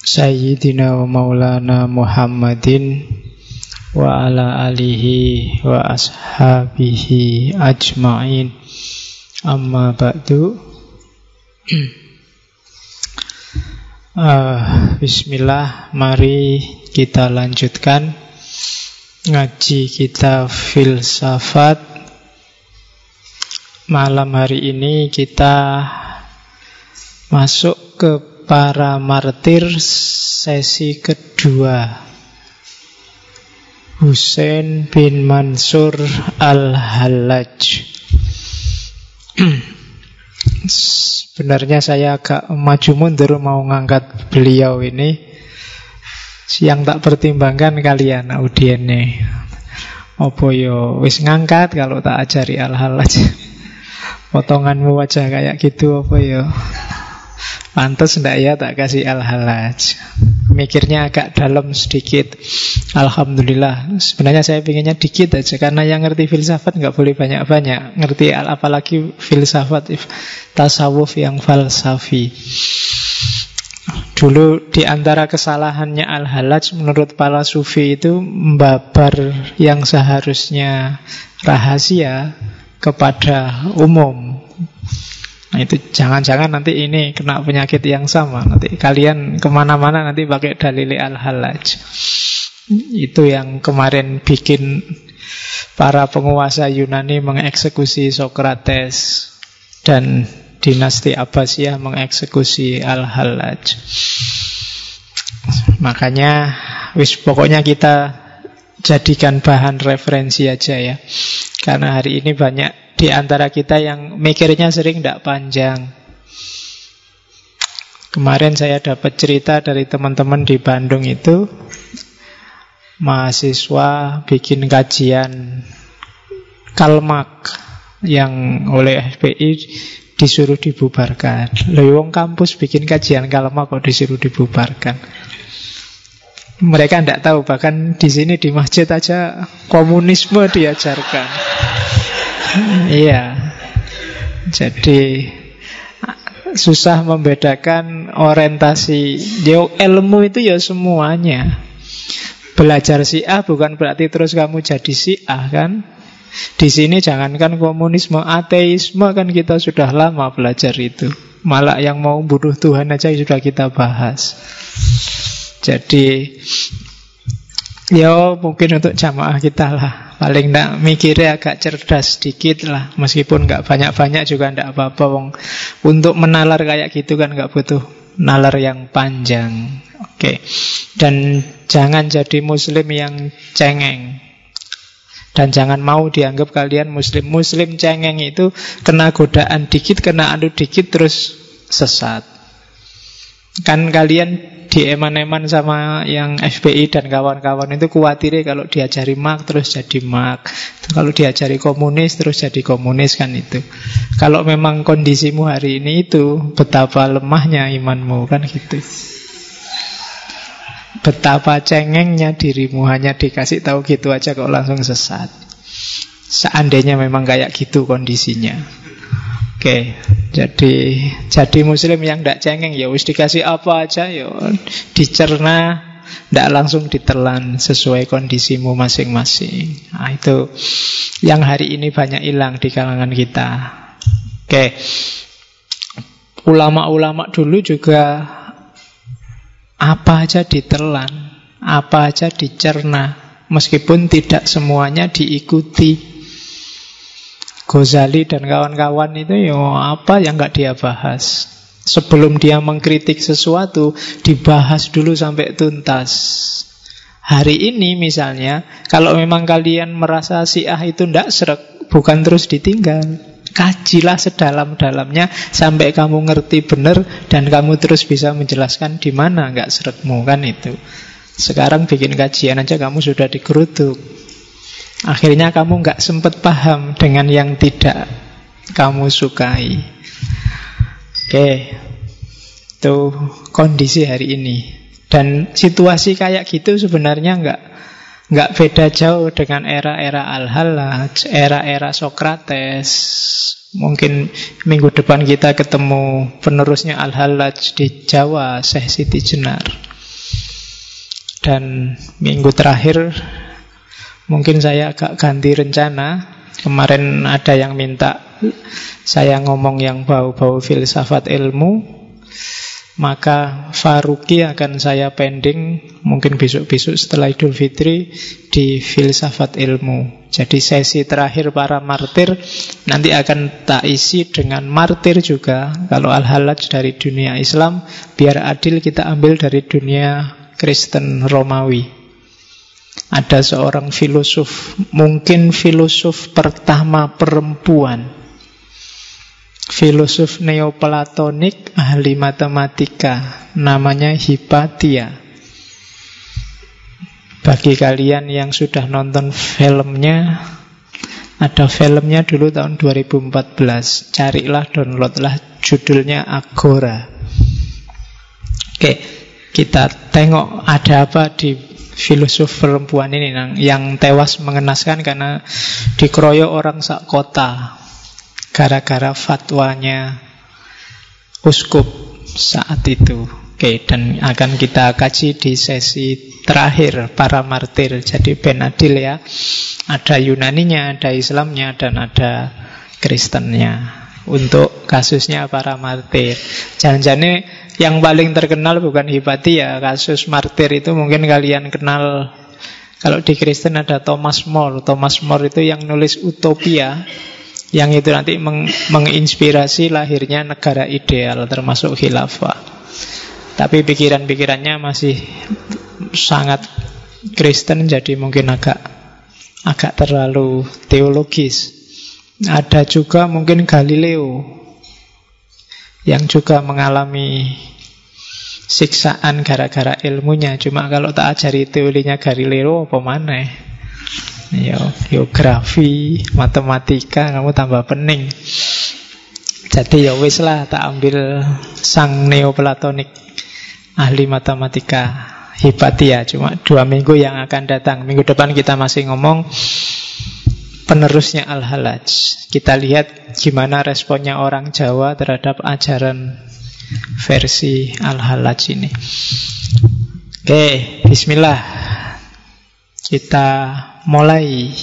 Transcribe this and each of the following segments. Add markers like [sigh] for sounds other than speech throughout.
Sayyidina wa maulana Muhammadin wa ala alihi wa ashabihi ajma'in. Amma ba'du. Uh, [clears throat] Bismillah mari kita lanjutkan ngaji kita filsafat. Malam hari ini kita masuk ke para martir sesi kedua. Hussein bin Mansur Al-Hallaj. [clears throat] Sebenarnya saya agak maju mundur mau ngangkat beliau ini. Yang tak pertimbangkan kalian audiennya. Apa yo wis ngangkat kalau tak ajari Al-Hallaj. [laughs] Potonganmu wajah kayak gitu apa ya? Pantes ndak ya tak kasih al-halaj Mikirnya agak dalam sedikit. Alhamdulillah. Sebenarnya saya pinginnya dikit aja Karena yang ngerti filsafat nggak boleh banyak-banyak. Ngerti apalagi filsafat Tasawuf yang falsafi. Dulu di antara kesalahannya Al-Halaj menurut para sufi itu Membabar yang seharusnya rahasia kepada umum. Nah itu jangan-jangan nanti ini kena penyakit yang sama. Nanti kalian ke mana-mana nanti pakai dalil al-halaj. Itu yang kemarin bikin para penguasa Yunani mengeksekusi Socrates dan dinasti Abbasiyah mengeksekusi al-halaj. Makanya wis pokoknya kita jadikan bahan referensi aja ya. Karena hari ini banyak di antara kita yang mikirnya sering tidak panjang. Kemarin saya dapat cerita dari teman-teman di Bandung itu mahasiswa bikin kajian kalmak yang oleh FPI disuruh dibubarkan. Lewong kampus bikin kajian kalmak kok disuruh dibubarkan. Mereka tidak tahu bahkan di sini di masjid aja komunisme diajarkan. Iya. Jadi susah membedakan orientasi. Yo ilmu itu ya semuanya. Belajar A bukan berarti terus kamu jadi A kan? Di sini jangankan komunisme, ateisme kan kita sudah lama belajar itu. Malah yang mau bunuh Tuhan aja sudah kita bahas. Jadi Ya mungkin untuk jamaah kita lah. Paling tidak mikirnya agak cerdas sedikit lah. Meskipun nggak banyak-banyak juga tidak apa-apa wong. Untuk menalar kayak gitu kan nggak butuh nalar yang panjang. Oke. Dan jangan jadi muslim yang cengeng. Dan jangan mau dianggap kalian muslim. Muslim cengeng itu kena godaan dikit, kena anu dikit terus sesat. Kan kalian di eman-eman sama yang FPI dan kawan-kawan itu khawatir kalau diajari mak terus jadi mak. Kalau diajari komunis terus jadi komunis kan itu. Kalau memang kondisimu hari ini itu betapa lemahnya imanmu kan gitu. Betapa cengengnya dirimu hanya dikasih tahu gitu aja kok langsung sesat. Seandainya memang kayak gitu kondisinya. Oke, jadi jadi muslim yang tidak cengeng ya wis dikasih apa aja ya dicerna tidak langsung ditelan sesuai kondisimu masing-masing. Nah, itu yang hari ini banyak hilang di kalangan kita. Oke. Ulama-ulama dulu juga apa aja ditelan, apa aja dicerna, meskipun tidak semuanya diikuti. Ghazali dan kawan-kawan itu ya apa yang nggak dia bahas. Sebelum dia mengkritik sesuatu, dibahas dulu sampai tuntas. Hari ini misalnya, kalau memang kalian merasa si ah itu ndak serak, bukan terus ditinggal. kajilah sedalam-dalamnya sampai kamu ngerti benar dan kamu terus bisa menjelaskan di mana nggak seretmu kan itu. Sekarang bikin kajian aja kamu sudah digeruduk. Akhirnya kamu nggak sempat paham dengan yang tidak kamu sukai. Oke, itu kondisi hari ini. Dan situasi kayak gitu sebenarnya nggak nggak beda jauh dengan era-era Al-Hallaj, era-era Sokrates. Mungkin minggu depan kita ketemu penerusnya Al-Hallaj di Jawa, Syekh Siti Jenar. Dan minggu terakhir mungkin saya agak ganti rencana. Kemarin ada yang minta saya ngomong yang bau-bau filsafat ilmu maka Faruqi akan saya pending mungkin besok-besok setelah Idul Fitri di filsafat ilmu. Jadi sesi terakhir para martir nanti akan tak isi dengan martir juga. Kalau al-halaj dari dunia Islam, biar adil kita ambil dari dunia Kristen Romawi. Ada seorang filosof, mungkin filosof pertama perempuan filosof neoplatonik ahli matematika namanya Hipatia. Bagi kalian yang sudah nonton filmnya, ada filmnya dulu tahun 2014. Carilah, downloadlah, judulnya Agora. Oke, kita tengok ada apa di filosof perempuan ini yang, yang tewas mengenaskan karena dikeroyok orang sak kota gara-gara fatwanya uskup saat itu. Oke, dan akan kita kaji di sesi terakhir para martir. Jadi Benadil ya, ada Yunaninya, ada Islamnya, dan ada Kristennya. Untuk kasusnya para martir. Jangan-jangan yang paling terkenal bukan Hipati ya, kasus martir itu mungkin kalian kenal. Kalau di Kristen ada Thomas More. Thomas More itu yang nulis Utopia yang itu nanti meng menginspirasi lahirnya negara ideal termasuk khilafah. Tapi pikiran-pikirannya masih sangat Kristen jadi mungkin agak agak terlalu teologis. Ada juga mungkin Galileo yang juga mengalami siksaan gara-gara ilmunya. Cuma kalau tak ajari teorinya Galileo apa mana? Ya, geografi, matematika kamu tambah pening. Jadi ya wis lah tak ambil sang neoplatonik ahli matematika Hipatia cuma dua minggu yang akan datang. Minggu depan kita masih ngomong penerusnya Al-Halaj. Kita lihat gimana responnya orang Jawa terhadap ajaran versi Al-Halaj ini. Oke, bismillah. Kita mulai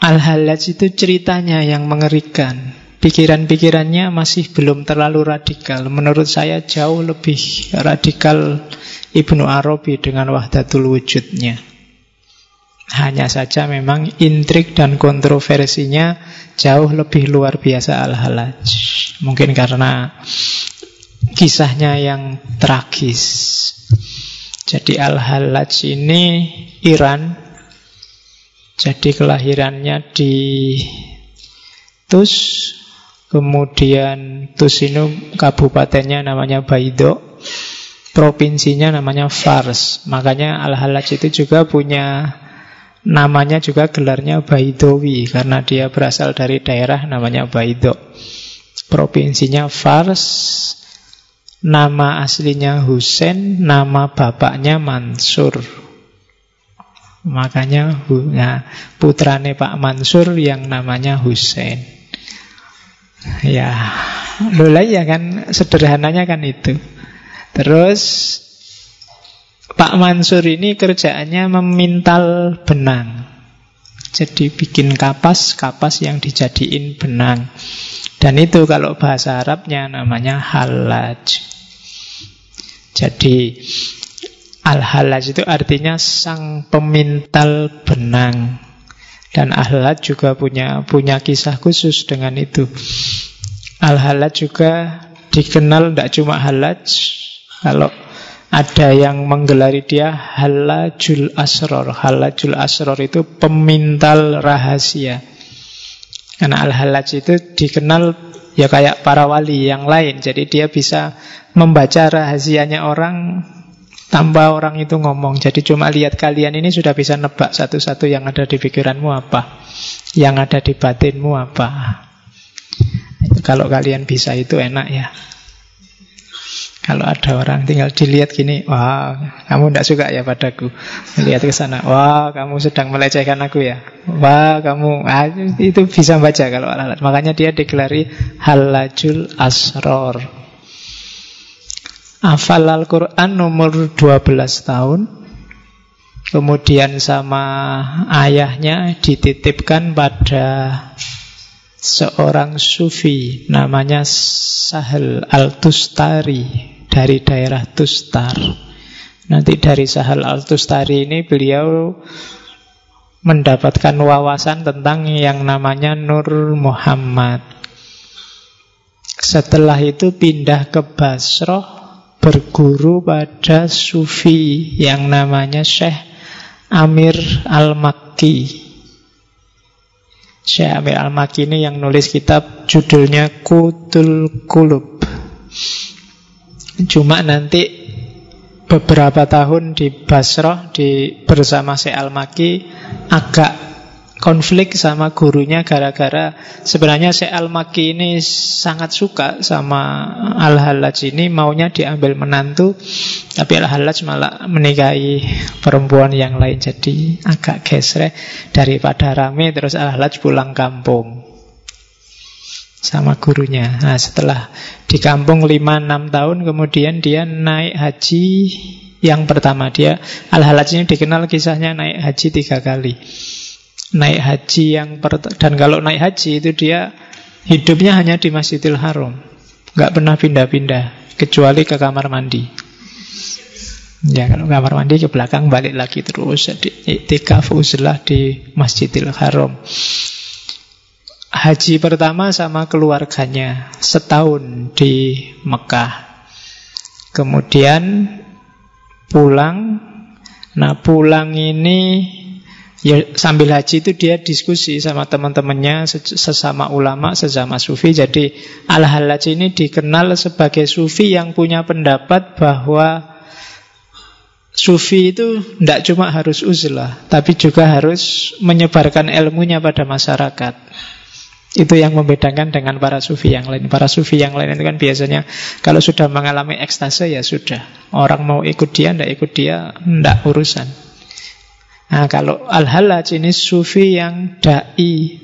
Al-Halaj itu ceritanya yang mengerikan Pikiran-pikirannya masih belum terlalu radikal Menurut saya jauh lebih radikal Ibnu Arabi dengan wahdatul wujudnya Hanya saja memang intrik dan kontroversinya Jauh lebih luar biasa Al-Halaj. Mungkin karena kisahnya yang tragis. Jadi Al-Halaj ini Iran. Jadi kelahirannya di Tus, kemudian Tus ini kabupatennya namanya Baido, provinsinya namanya Fars. Makanya Al-Halaj itu juga punya namanya juga gelarnya Baidowi karena dia berasal dari daerah namanya Baido. Provinsinya Fars, nama aslinya Husain, nama bapaknya Mansur. Makanya ya, putrane Pak Mansur yang namanya Hussein. Ya, mulai ya kan sederhananya kan itu. Terus Pak Mansur ini kerjaannya memintal benang. Jadi bikin kapas, kapas yang dijadiin benang. Dan itu kalau bahasa Arabnya namanya halaj. Jadi Al-Halaj itu artinya sang pemintal benang. Dan Al-Halaj juga punya punya kisah khusus dengan itu. Al-Halaj juga dikenal tidak cuma Halaj. Kalau ada yang menggelari dia Halajul Asror. Halajul Asror itu pemintal rahasia. Karena Al-Halaj itu dikenal ya kayak para wali yang lain. Jadi dia bisa membaca rahasianya orang tanpa orang itu ngomong. Jadi cuma lihat kalian ini sudah bisa nebak satu-satu yang ada di pikiranmu apa. Yang ada di batinmu apa. Kalau kalian bisa itu enak ya. Kalau ada orang tinggal dilihat gini, wah kamu tidak suka ya padaku. Lihat ke sana, wah kamu sedang melecehkan aku ya. Wah kamu, ah, itu bisa baca kalau alat. Makanya dia digelari halajul asror. Hafal Al-Quran nomor 12 tahun. Kemudian sama ayahnya dititipkan pada seorang sufi namanya Sahel Al-Tustari dari daerah Tustar. Nanti dari Sahal Al-Tustari ini beliau mendapatkan wawasan tentang yang namanya Nur Muhammad. Setelah itu pindah ke Basroh berguru pada sufi yang namanya Syekh Amir Al-Makki. Syekh Amir Al-Makki ini yang nulis kitab judulnya Kutul Kulub. Cuma nanti beberapa tahun di Basroh di bersama Syekh Al-Maki agak konflik sama gurunya gara-gara sebenarnya Syekh Al-Maki ini sangat suka sama Al-Halaj ini maunya diambil menantu tapi Al-Halaj malah menikahi perempuan yang lain. Jadi agak gesrek daripada rame terus Al-Halaj pulang kampung sama gurunya. Nah, setelah di kampung 5-6 tahun kemudian dia naik haji yang pertama dia Al-Halaj ini dikenal kisahnya naik haji tiga kali. Naik haji yang dan kalau naik haji itu dia hidupnya hanya di Masjidil Haram. nggak pernah pindah-pindah kecuali ke kamar mandi. Ya kalau kamar mandi ke belakang balik lagi terus jadi iktikaf uzlah di Masjidil Haram haji pertama sama keluarganya setahun di Mekah. Kemudian pulang. Nah, pulang ini ya sambil haji itu dia diskusi sama teman-temannya sesama ulama, sesama sufi. Jadi Al-Halaj ini dikenal sebagai sufi yang punya pendapat bahwa Sufi itu tidak cuma harus uzlah, tapi juga harus menyebarkan ilmunya pada masyarakat. Itu yang membedakan dengan para sufi yang lain. Para sufi yang lain itu kan biasanya kalau sudah mengalami ekstase ya sudah. Orang mau ikut dia, tidak ikut dia, tidak urusan. Nah kalau Al-Halaj ini sufi yang da'i.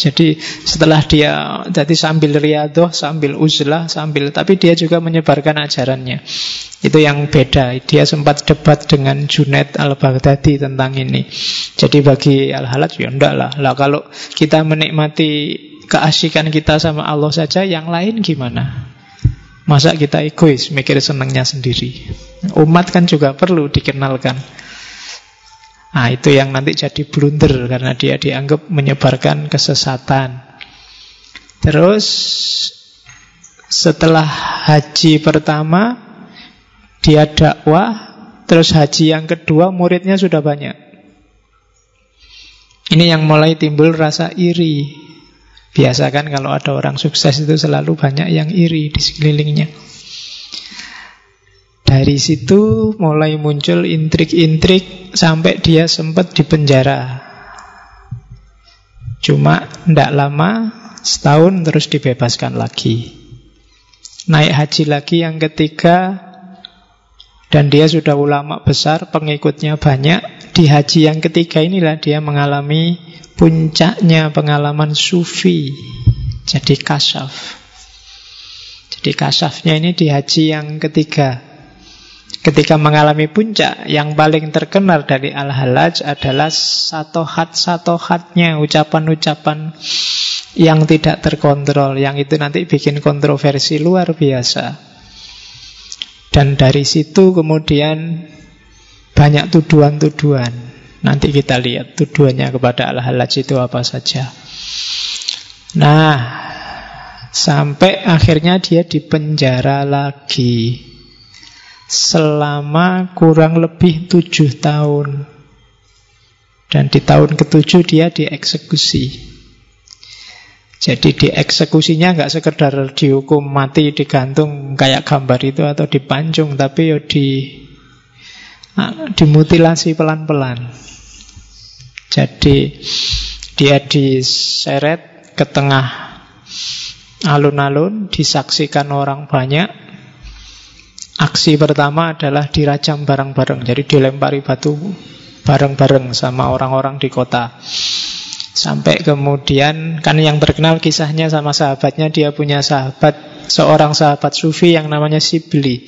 Jadi setelah dia jadi sambil riadoh, sambil uzlah, sambil tapi dia juga menyebarkan ajarannya. Itu yang beda. Dia sempat debat dengan Junaid al-Baghdadi tentang ini. Jadi bagi Al-Halaj ya enggak lah. Lah kalau kita menikmati keasikan kita sama Allah saja, yang lain gimana? Masa kita egois, mikir senangnya sendiri. Umat kan juga perlu dikenalkan. Nah itu yang nanti jadi blunder karena dia dianggap menyebarkan kesesatan. Terus setelah haji pertama dia dakwah, terus haji yang kedua muridnya sudah banyak. Ini yang mulai timbul rasa iri. Biasa kan kalau ada orang sukses itu selalu banyak yang iri di sekelilingnya. Dari situ mulai muncul intrik-intrik sampai dia sempat dipenjara. Cuma tidak lama, setahun terus dibebaskan lagi. Naik haji lagi yang ketiga, dan dia sudah ulama besar, pengikutnya banyak. Di haji yang ketiga inilah dia mengalami puncaknya pengalaman sufi. Jadi kasaf. Jadi kasafnya ini di haji yang ketiga. Ketika mengalami puncak, yang paling terkenal dari Al-Halaj adalah satohat-satohatnya, ucapan-ucapan yang tidak terkontrol, yang itu nanti bikin kontroversi luar biasa. Dan dari situ kemudian banyak tuduhan-tuduhan. Nanti kita lihat tuduhannya kepada Al-Halaj itu apa saja. Nah, sampai akhirnya dia dipenjara lagi selama kurang lebih tujuh tahun. Dan di tahun ketujuh dia dieksekusi. Jadi dieksekusinya nggak sekedar dihukum mati digantung kayak gambar itu atau dipancung, tapi ya di nah, dimutilasi pelan-pelan. Jadi dia diseret ke tengah alun-alun, disaksikan orang banyak. Aksi pertama adalah dirajam bareng-bareng, jadi dilempari batu bareng-bareng sama orang-orang di kota. Sampai kemudian kan yang terkenal kisahnya sama sahabatnya dia punya sahabat seorang sahabat sufi yang namanya Sibli.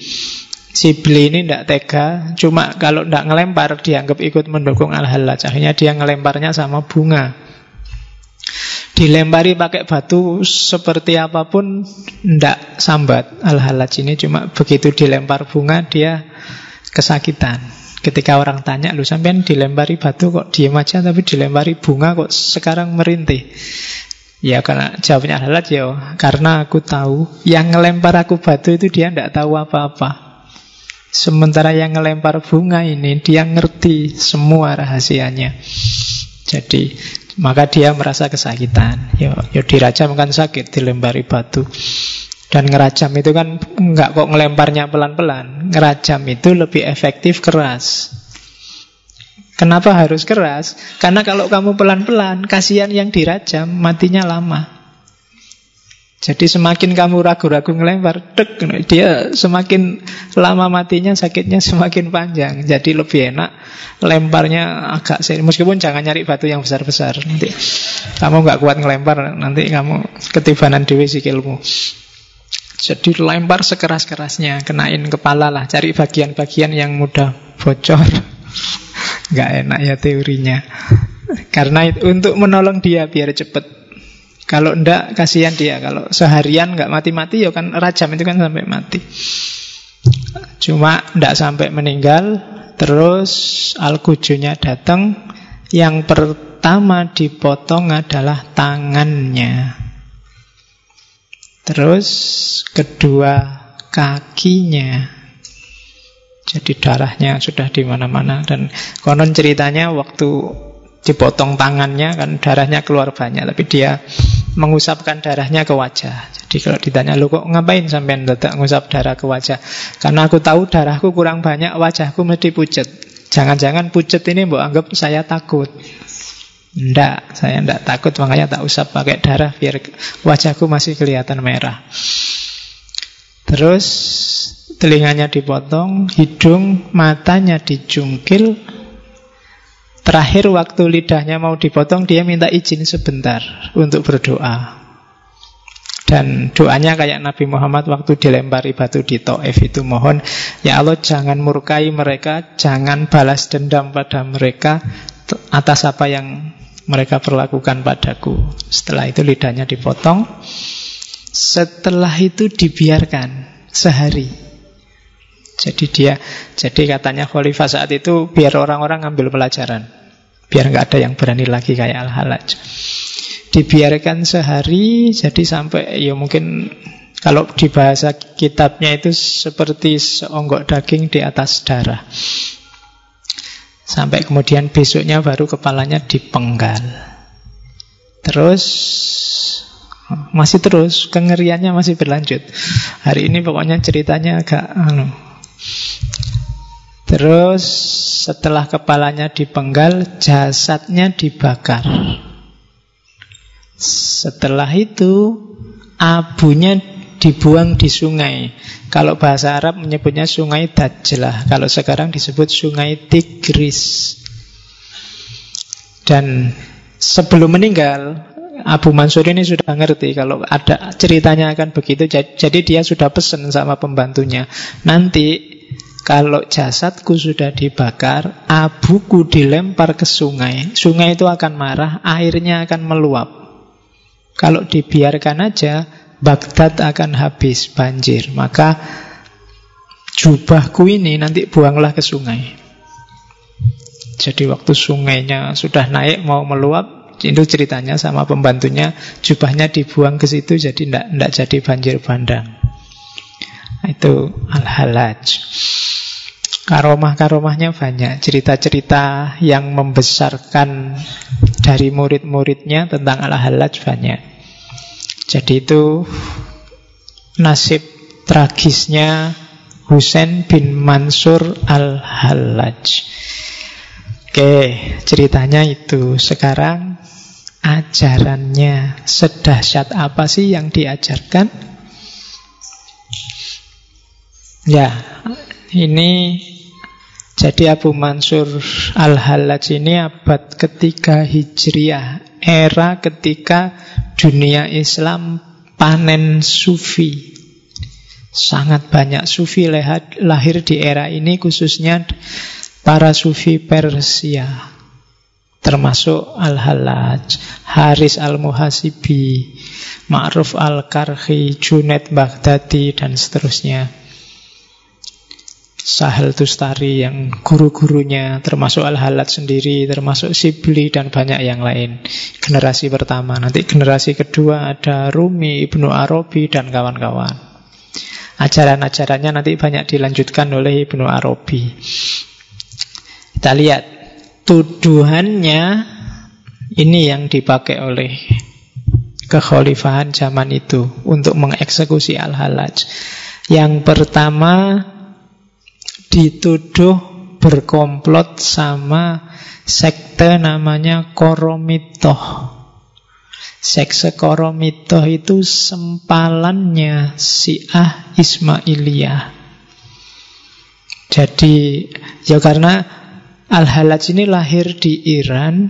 Sibli ini tidak tega, cuma kalau tidak ngelempar dianggap ikut mendukung Al-Hallaj. Akhirnya dia ngelemparnya sama bunga. Dilempari pakai batu seperti apa pun tidak sambat Al-Hallaj ini cuma begitu dilempar bunga dia kesakitan. Ketika orang tanya, lu sampean dilempari batu kok diem aja, tapi dilempari bunga kok sekarang merintih. Ya karena jawabnya adalah ya karena aku tahu yang ngelempar aku batu itu dia tidak tahu apa-apa. Sementara yang ngelempar bunga ini dia ngerti semua rahasianya. Jadi maka dia merasa kesakitan. Ya, ya dirajam kan sakit dilempari batu. Dan ngerajam itu kan nggak kok ngelemparnya pelan-pelan. Ngerajam itu lebih efektif keras. Kenapa harus keras? Karena kalau kamu pelan-pelan, kasihan yang dirajam, matinya lama. Jadi semakin kamu ragu-ragu ngelempar, dek, dia semakin lama matinya, sakitnya semakin panjang. Jadi lebih enak lemparnya agak serius. Meskipun jangan nyari batu yang besar-besar. Nanti kamu nggak kuat ngelempar, nanti kamu ketibanan dewi sikilmu. Jadi lempar sekeras-kerasnya, kenain kepala lah, cari bagian-bagian yang mudah bocor. [laughs] Gak enak ya teorinya. Karena itu, untuk menolong dia biar cepet. Kalau ndak kasihan dia. Kalau seharian nggak mati-mati ya kan rajam itu kan sampai mati. Cuma ndak sampai meninggal. Terus al datang. Yang pertama dipotong adalah tangannya. Terus kedua kakinya. Jadi darahnya sudah di mana-mana dan konon ceritanya waktu dipotong tangannya kan darahnya keluar banyak tapi dia mengusapkan darahnya ke wajah. Jadi kalau ditanya lu kok ngapain sampai tidak ngusap darah ke wajah? Karena aku tahu darahku kurang banyak, wajahku mesti pucet. Jangan-jangan pucet ini mbok anggap saya takut. Ndak, saya ndak takut makanya tak usah pakai darah biar wajahku masih kelihatan merah. Terus telinganya dipotong, hidung, matanya dijungkil. Terakhir waktu lidahnya mau dipotong dia minta izin sebentar untuk berdoa. Dan doanya kayak Nabi Muhammad waktu dilempari batu di Taif itu mohon Ya Allah jangan murkai mereka Jangan balas dendam pada mereka Atas apa yang mereka perlakukan padaku. Setelah itu lidahnya dipotong. Setelah itu dibiarkan sehari. Jadi dia, jadi katanya Khalifah saat itu biar orang-orang ngambil pelajaran, biar nggak ada yang berani lagi kayak Al-Halaj. Dibiarkan sehari, jadi sampai ya mungkin kalau di bahasa kitabnya itu seperti seonggok daging di atas darah. Sampai kemudian besoknya baru kepalanya dipenggal. Terus masih terus kengeriannya masih berlanjut. Hari ini pokoknya ceritanya agak anu. Terus setelah kepalanya dipenggal, jasadnya dibakar. Setelah itu abunya dibuang di sungai. Kalau bahasa Arab menyebutnya sungai Dajlah. Kalau sekarang disebut sungai Tigris. Dan sebelum meninggal, Abu Mansur ini sudah ngerti kalau ada ceritanya akan begitu. Jadi dia sudah pesan sama pembantunya. Nanti kalau jasadku sudah dibakar, abuku dilempar ke sungai. Sungai itu akan marah, airnya akan meluap. Kalau dibiarkan aja, Baghdad akan habis banjir. Maka jubahku ini nanti buanglah ke sungai. Jadi waktu sungainya sudah naik mau meluap, itu ceritanya sama pembantunya, jubahnya dibuang ke situ jadi tidak jadi banjir bandang. Itu al-halaj. Karomah-karomahnya banyak Cerita-cerita yang membesarkan Dari murid-muridnya tentang al-halaj banyak Jadi itu nasib tragisnya Husain bin Mansur al-Hallaj. Oke, ceritanya itu. Sekarang ajarannya sedahsyat apa sih yang diajarkan? Ya, ini jadi Abu Mansur Al-Hallaj ini abad ketiga Hijriah, era ketika dunia Islam panen sufi. Sangat banyak sufi lahir di era ini khususnya para sufi Persia. Termasuk Al-Hallaj, Haris Al-Muhasibi, Ma'ruf Al-Karhi, Junaid Baghdadi, dan seterusnya. Sahel Tustari yang guru-gurunya termasuk Al-Halat sendiri, termasuk Sibli dan banyak yang lain. Generasi pertama, nanti generasi kedua ada Rumi, Ibnu Arabi dan kawan-kawan. Ajaran-ajarannya nanti banyak dilanjutkan oleh Ibnu Arabi. Kita lihat tuduhannya ini yang dipakai oleh kekhalifahan zaman itu untuk mengeksekusi Al-Halaj. Yang pertama dituduh berkomplot sama sekte namanya Koromitoh. Sekse Koromitoh itu sempalannya Syiah Ismailiyah. Jadi ya karena Al-Halaj ini lahir di Iran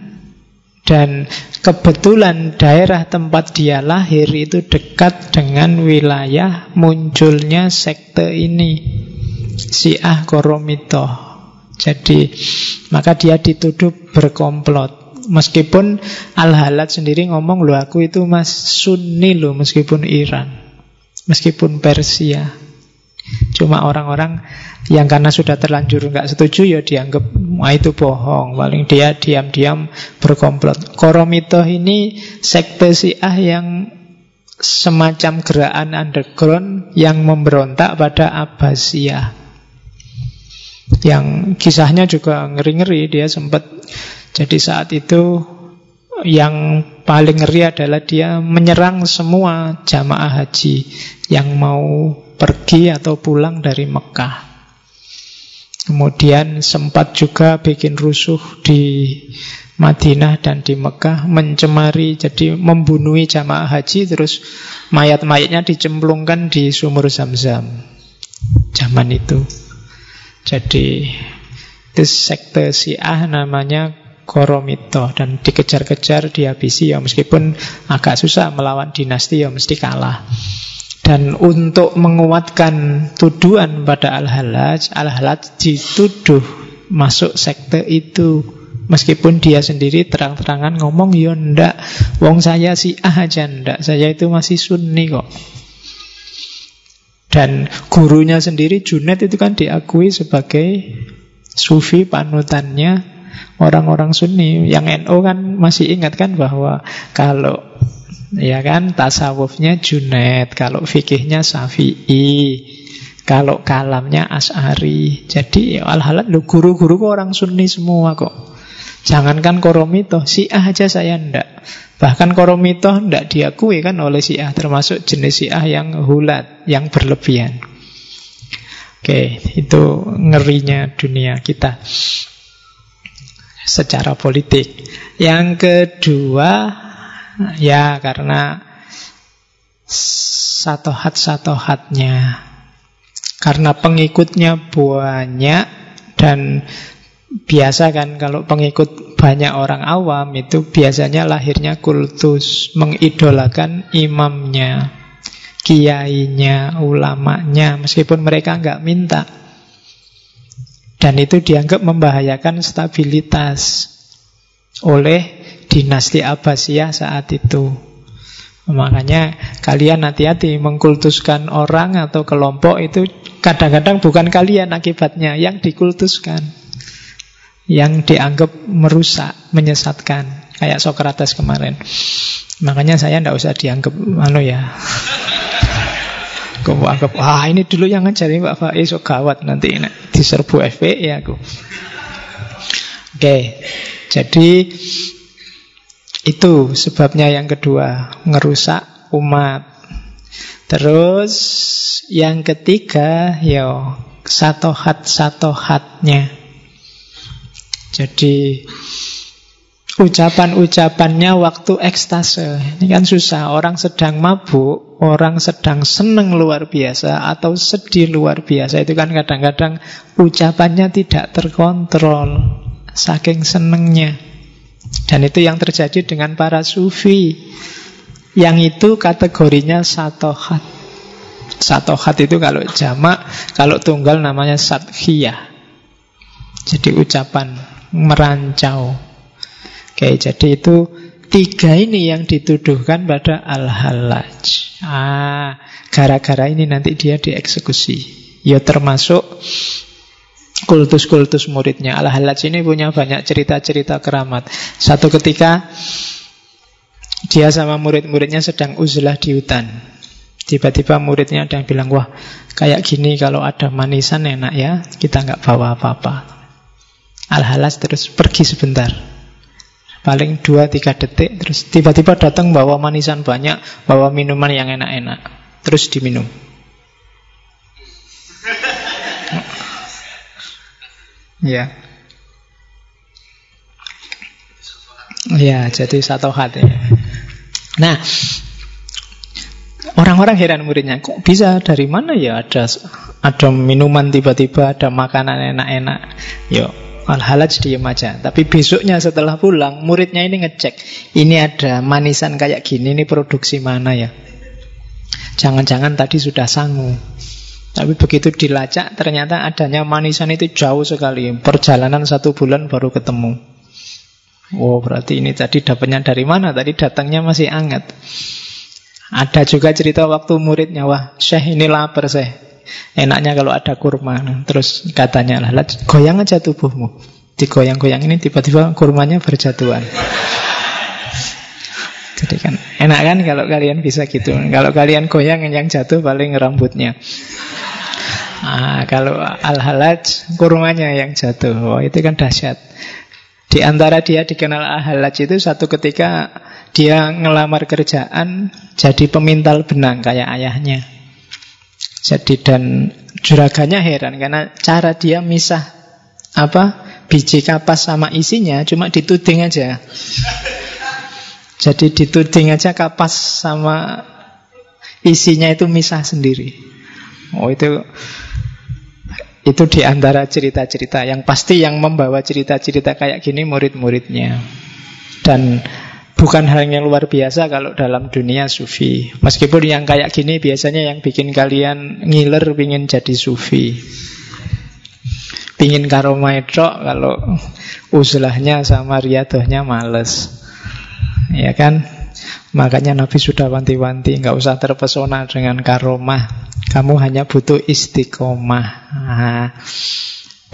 dan kebetulan daerah tempat dia lahir itu dekat dengan wilayah munculnya sekte ini. Syiah Koromito. Jadi maka dia dituduh berkomplot. Meskipun Al-Halat sendiri ngomong loh aku itu mas Sunni loh meskipun Iran. Meskipun Persia. Cuma orang-orang yang karena sudah terlanjur nggak setuju ya dianggap wah itu bohong. Paling dia diam-diam berkomplot. Koromito ini sekte Syiah yang semacam gerakan underground yang memberontak pada Abbasiyah. Yang kisahnya juga ngeri-ngeri Dia sempat Jadi saat itu Yang paling ngeri adalah dia menyerang semua jamaah haji Yang mau pergi atau pulang dari Mekah. Kemudian sempat juga bikin rusuh di Madinah dan di Mekah mencemari jadi membunuh jamaah haji terus mayat-mayatnya dicemplungkan di sumur Zam-Zam zaman itu jadi itu sekte Syiah namanya Koromito dan dikejar-kejar dihabisi ya meskipun agak susah melawan dinasti ya mesti kalah. Dan untuk menguatkan tuduhan pada Al-Halaj, Al-Halaj dituduh masuk sekte itu. Meskipun dia sendiri terang-terangan ngomong, ya ndak, wong saya si aja ndak, saya itu masih sunni kok. Dan gurunya sendiri Junet itu kan diakui sebagai sufi panutannya orang-orang Sunni. Yang NO kan masih ingat kan bahwa kalau ya kan tasawufnya Junet, kalau fikihnya Syafi'i, kalau kalamnya As'ari. Jadi ya, al-halat guru-guru orang Sunni semua kok. Jangankan koromito, Syiah aja saya ndak. Bahkan koromito ndak diakui kan oleh Syiah, termasuk jenis Syiah yang hulat, yang berlebihan. Oke, itu ngerinya dunia kita secara politik. Yang kedua, ya karena satohat-satohatnya. Karena pengikutnya banyak dan Biasa kan kalau pengikut banyak orang awam itu biasanya lahirnya kultus mengidolakan imamnya, kiainya, ulamanya meskipun mereka nggak minta. Dan itu dianggap membahayakan stabilitas oleh dinasti Abbasiyah saat itu. Makanya kalian hati-hati mengkultuskan orang atau kelompok itu kadang-kadang bukan kalian akibatnya yang dikultuskan yang dianggap merusak, menyesatkan. Kayak Socrates kemarin. Makanya saya tidak usah dianggap anu ya. Aku anggap, ah ini dulu yang ngajarin Pak Faiz so gawat nanti ini diserbu FP ya aku. Oke, jadi itu sebabnya yang kedua ngerusak umat. Terus yang ketiga, yo satohat satohatnya. Jadi ucapan-ucapannya waktu ekstase. Ini kan susah. Orang sedang mabuk, orang sedang seneng luar biasa atau sedih luar biasa. Itu kan kadang-kadang ucapannya tidak terkontrol. Saking senengnya. Dan itu yang terjadi dengan para sufi. Yang itu kategorinya satohat. Satohat itu kalau jamak, kalau tunggal namanya sathiyah. Jadi ucapan merancau. Oke, jadi itu tiga ini yang dituduhkan pada Al-Halaj. Ah, gara-gara ini nanti dia dieksekusi. Ya termasuk kultus-kultus muridnya. Al-Halaj ini punya banyak cerita-cerita keramat. Satu ketika dia sama murid-muridnya sedang uzlah di hutan. Tiba-tiba muridnya ada yang bilang, wah kayak gini kalau ada manisan enak ya, kita nggak bawa apa-apa. Al-Halas terus pergi sebentar. Paling 2-3 detik Terus tiba-tiba datang bawa manisan banyak Bawa minuman yang enak-enak Terus diminum. Ya Ya jadi satu hati. Nah Orang-orang heran muridnya Kok bisa? Dari mana ya Ada ada minuman tiba-tiba Ada makanan enak-enak? Yuk Al-Halaj diem aja. Tapi besoknya setelah pulang Muridnya ini ngecek Ini ada manisan kayak gini Ini produksi mana ya? Jangan-jangan tadi sudah sangu Tapi begitu dilacak Ternyata adanya manisan itu jauh sekali. Perjalanan satu bulan baru ketemu. Oh berarti ini tadi dapatnya dari mana? Tadi datangnya masih hangat. Ada juga cerita waktu muridnya Wah Syekh ini lapar Syekh Enaknya kalau ada kurma. Terus katanya lah, goyang aja tubuhmu. Digoyang-goyang ini tiba-tiba kurmanya berjatuhan. Jadi kan enak kan kalau kalian bisa gitu. Kalau kalian goyang yang jatuh paling rambutnya. Nah, kalau al-halaj kurmanya yang jatuh. Oh, itu kan dahsyat. Di antara dia dikenal al-halaj itu satu ketika dia ngelamar kerjaan jadi pemintal benang kayak ayahnya. Jadi dan juraganya heran karena cara dia misah apa biji kapas sama isinya cuma dituding aja. Jadi dituding aja kapas sama isinya itu misah sendiri. Oh itu itu di antara cerita-cerita yang pasti yang membawa cerita-cerita kayak gini murid-muridnya. Dan bukan hal yang luar biasa kalau dalam dunia sufi. Meskipun yang kayak gini biasanya yang bikin kalian ngiler pingin jadi sufi. Pingin karomah kalau uzlahnya sama riadohnya males. Ya kan? Makanya Nabi sudah wanti-wanti nggak usah terpesona dengan karomah. Kamu hanya butuh istiqomah. Nah,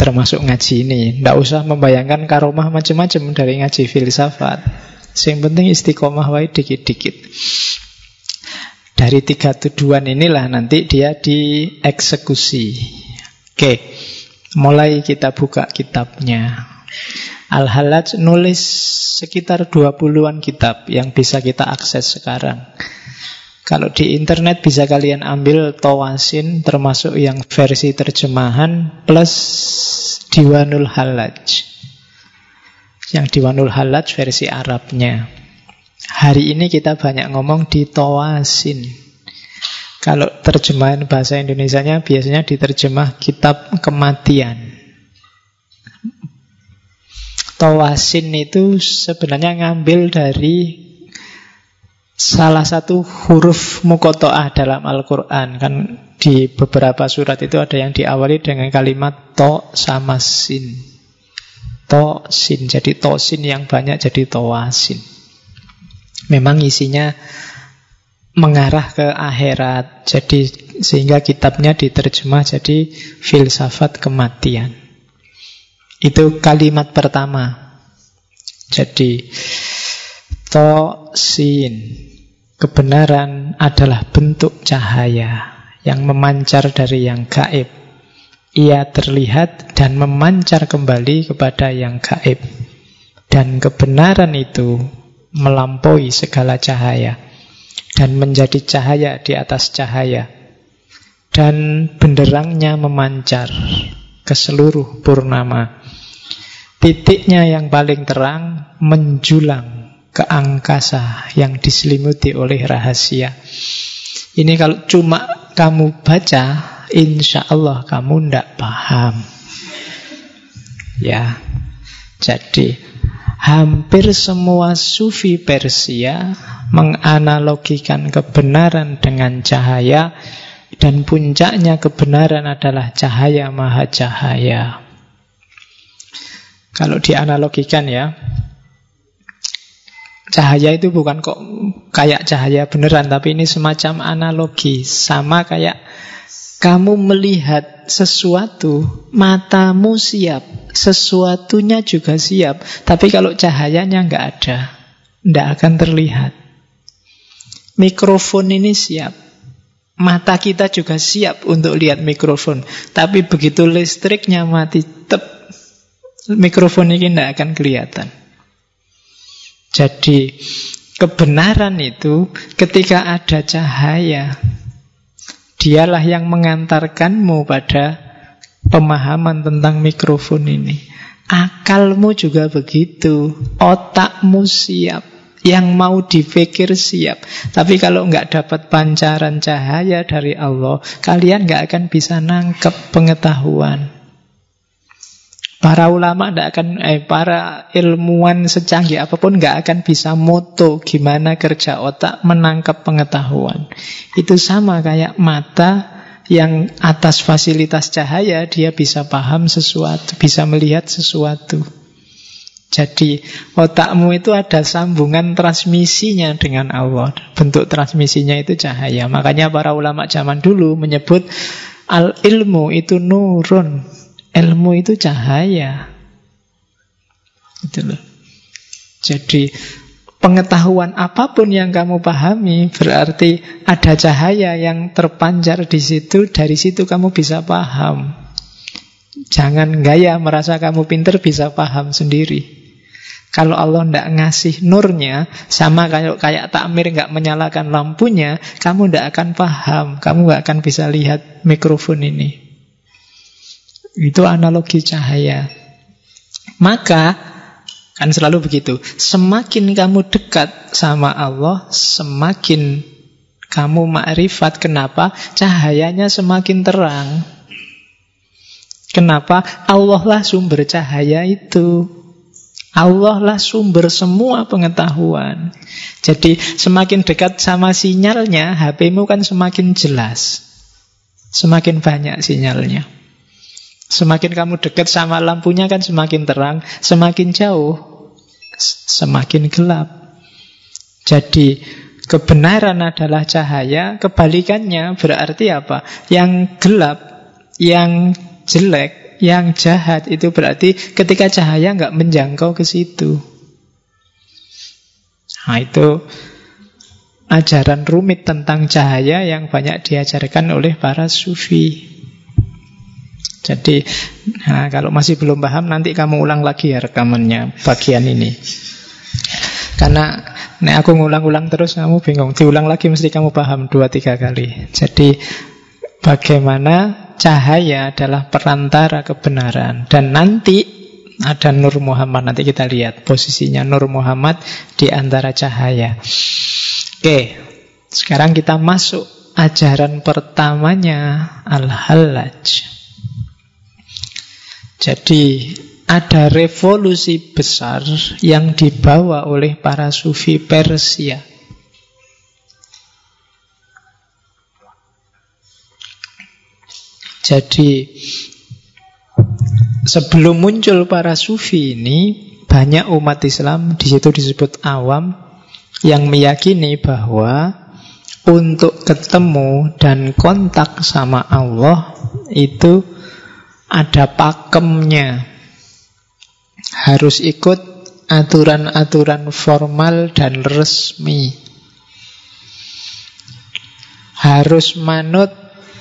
termasuk ngaji ini. Nggak usah membayangkan karomah macam-macam dari ngaji filsafat. Yang penting istiqomah wae dikit-dikit. Dari tiga tuduhan inilah nanti dia dieksekusi. Oke, mulai kita buka kitabnya. Al-Halaj nulis sekitar 20-an kitab yang bisa kita akses sekarang. Kalau di internet bisa kalian ambil Tawasin termasuk yang versi terjemahan plus Diwanul Halaj. Yang Diwanul Halaj versi Arabnya. Hari ini kita banyak ngomong di Tawasin. Kalau terjemahan bahasa Indonesianya biasanya diterjemah kitab kematian. Tawasin itu sebenarnya ngambil dari salah satu huruf mukotoah dalam Al-Quran. Kan di beberapa surat itu ada yang diawali dengan kalimat to sama sin. Tosin, jadi tosin yang banyak jadi towasin. Memang isinya mengarah ke akhirat. Jadi sehingga kitabnya diterjemah jadi filsafat kematian. Itu kalimat pertama. Jadi tosin kebenaran adalah bentuk cahaya yang memancar dari yang gaib ia terlihat dan memancar kembali kepada yang gaib. Dan kebenaran itu melampaui segala cahaya. dan menjadi cahaya di atas cahaya. Dan benderangnya memancar ke seluruh purnama. Titiknya yang paling terang menjulang ke angkasa yang diselimuti oleh rahasia. Ini kalau cuma kamu baca, insya Allah kamu tidak paham. Ya, jadi hampir semua sufi Persia menganalogikan kebenaran dengan cahaya dan puncaknya kebenaran adalah cahaya maha cahaya. Kalau dianalogikan ya, cahaya itu bukan kok kayak cahaya beneran, tapi ini semacam analogi, sama kayak kamu melihat sesuatu, matamu siap, sesuatunya juga siap, tapi kalau cahayanya nggak ada, nggak akan terlihat. Mikrofon ini siap. Mata kita juga siap untuk lihat mikrofon. Tapi begitu listriknya mati, tep, mikrofon ini tidak akan kelihatan. Jadi kebenaran itu ketika ada cahaya, dialah yang mengantarkanmu pada pemahaman tentang mikrofon ini. Akalmu juga begitu, otakmu siap. Yang mau dipikir siap. Tapi kalau nggak dapat pancaran cahaya dari Allah, kalian nggak akan bisa nangkep pengetahuan. Para ulama tidak akan, eh, para ilmuwan secanggih apa pun nggak akan bisa moto gimana kerja otak menangkap pengetahuan. Itu sama kayak mata yang atas fasilitas cahaya dia bisa paham sesuatu, bisa melihat sesuatu. Jadi otakmu itu ada sambungan transmisinya dengan Allah. Bentuk transmisinya itu cahaya. Makanya para ulama zaman dulu menyebut al ilmu itu nurun. Ilmu itu cahaya. Itu loh. Jadi pengetahuan apa pun yang kamu pahami berarti ada cahaya yang terpancar di situ. Dari situ kamu bisa paham. Jangan gaya merasa kamu pinter bisa paham sendiri. Kalau Allah tidak ngasih nurnya, sama kayak kayak takmir nggak menyalakan lampunya, kamu tidak akan paham, kamu nggak akan bisa lihat mikrofon ini. Itu analogi cahaya. Maka kan selalu begitu. Semakin kamu dekat sama Allah, semakin kamu makrifat. Kenapa? Cahayanya semakin terang. Kenapa? Allah lah sumber cahaya itu. Allah lah sumber semua pengetahuan. Jadi semakin dekat sama sinyalnya, HPmu kan semakin jelas. Semakin banyak sinyalnya. Semakin kamu dekat sama lampunya kan semakin terang, semakin jauh semakin gelap. Jadi kebenaran adalah cahaya, kebalikannya berarti apa? Yang gelap, yang jelek yang jahat itu berarti ketika cahaya nggak menjangkau ke situ. Nah itu ajaran rumit tentang cahaya yang banyak diajarkan oleh para sufi. Jadi nah, kalau masih belum paham nanti kamu ulang lagi ya rekamannya bagian ini. Karena nek aku ngulang-ulang terus kamu bingung. Diulang lagi mesti kamu paham dua tiga kali. Jadi bagaimana cahaya adalah perantara kebenaran dan nanti ada Nur Muhammad nanti kita lihat posisinya Nur Muhammad di antara cahaya. Oke, sekarang kita masuk ajaran pertamanya Al-Hallaj. Jadi ada revolusi besar yang dibawa oleh para sufi Persia. Jadi sebelum muncul para sufi ini banyak umat Islam di situ disebut awam yang meyakini bahwa untuk ketemu dan kontak sama Allah itu ada pakemnya. Harus ikut aturan-aturan formal dan resmi. Harus manut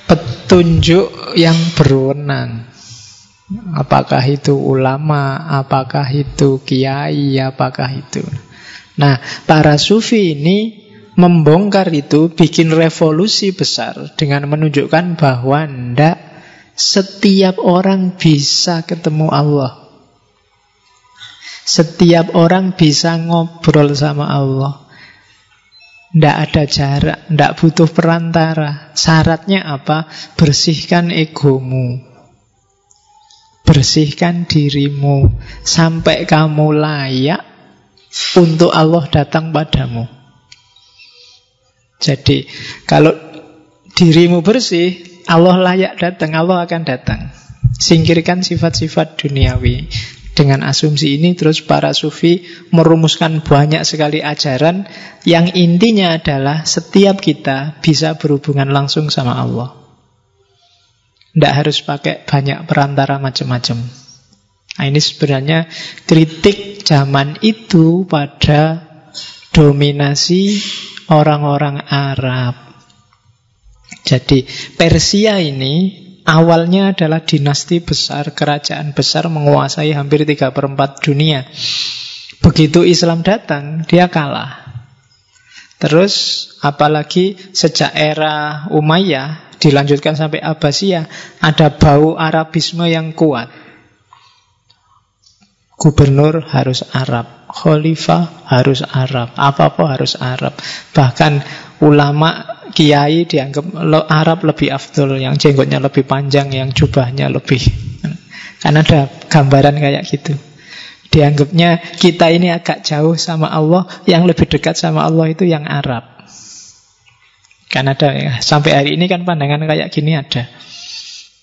petunjuk yang berwenang. Apakah itu ulama, apakah itu kiai, apakah itu. Nah, para sufi ini membongkar itu bikin revolusi besar dengan menunjukkan bahwa ndak setiap orang bisa ketemu Allah. Setiap orang bisa ngobrol sama Allah. Ndak ada jarak, ndak butuh perantara. Syaratnya apa? Bersihkan egomu. Bersihkan dirimu sampai kamu layak untuk Allah datang padamu. Jadi kalau dirimu bersih, Allah layak datang, Allah akan datang. Singkirkan sifat-sifat duniawi. Dengan asumsi ini terus para sufi merumuskan banyak sekali ajaran yang intinya adalah setiap kita bisa berhubungan langsung sama Allah. Tidak harus pakai banyak perantara macam-macam. Nah, ini sebenarnya kritik zaman itu pada dominasi orang-orang Arab. Jadi Persia ini awalnya adalah dinasti besar, kerajaan besar menguasai hampir 3 per 4 dunia. Begitu Islam datang, dia kalah. Terus apalagi sejak era Umayyah dilanjutkan sampai Abbasiyah ada bau Arabisme yang kuat. Gubernur harus Arab, khalifah harus Arab, apa-apa harus Arab. Bahkan ulama kiai dianggap Arab lebih afdol, yang jenggotnya lebih panjang, yang jubahnya lebih. Kan ada gambaran kayak gitu. Dianggapnya kita ini agak jauh sama Allah, yang lebih dekat sama Allah itu yang Arab. Kan ada ya, sampai hari ini kan pandangan kayak gini ada.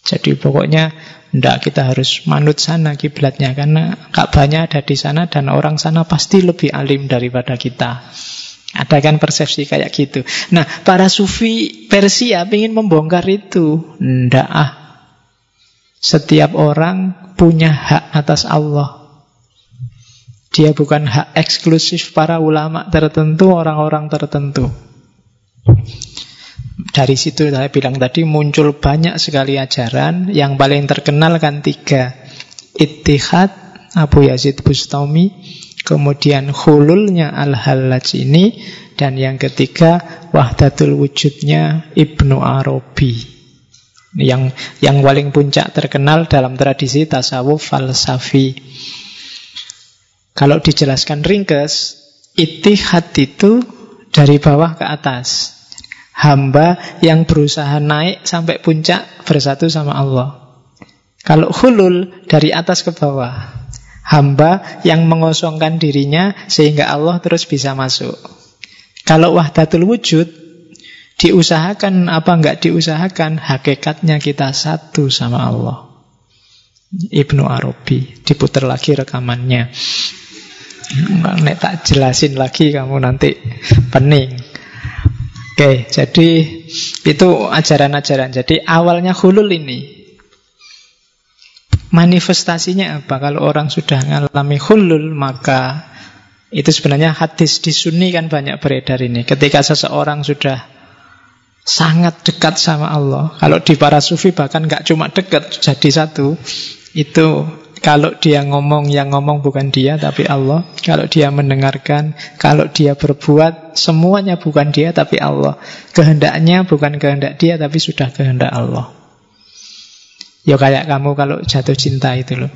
Jadi pokoknya tidak kita harus manut sana kiblatnya karena Ka'bahnya ada di sana dan orang sana pasti lebih alim daripada kita. Ada kan persepsi kayak gitu. Nah, para sufi Persia ingin membongkar itu. Tidak ah. Setiap orang punya hak atas Allah. Dia bukan hak eksklusif para ulama tertentu, orang-orang tertentu. Dari situ saya bilang tadi muncul banyak sekali ajaran Yang paling terkenal kan tiga Ittihad Abu Yazid Bustami Kemudian hululnya Al-Hallaj ini Dan yang ketiga Wahdatul wujudnya Ibnu Arabi yang yang paling puncak terkenal dalam tradisi tasawuf falsafi. Kalau dijelaskan ringkes, itihad itu dari bawah ke atas hamba yang berusaha naik sampai puncak bersatu sama Allah. Kalau hulul dari atas ke bawah, hamba yang mengosongkan dirinya sehingga Allah terus bisa masuk. Kalau wahdatul wujud diusahakan apa enggak diusahakan, hakikatnya kita satu sama Allah. Ibnu Arabi diputar lagi rekamannya. Nek tak jelasin lagi kamu nanti pening. Oke, jadi itu ajaran-ajaran. Jadi awalnya hulul ini manifestasinya apa? Kalau orang sudah mengalami hulul maka itu sebenarnya hadis di Sunni kan banyak beredar ini. Ketika seseorang sudah sangat dekat sama Allah, kalau di para sufi bahkan nggak cuma dekat jadi satu, itu kalau dia ngomong, yang ngomong bukan dia tapi Allah. Kalau dia mendengarkan, kalau dia berbuat, semuanya bukan dia tapi Allah. Kehendaknya bukan kehendak dia tapi sudah kehendak Allah. Ya kayak kamu kalau jatuh cinta itu loh.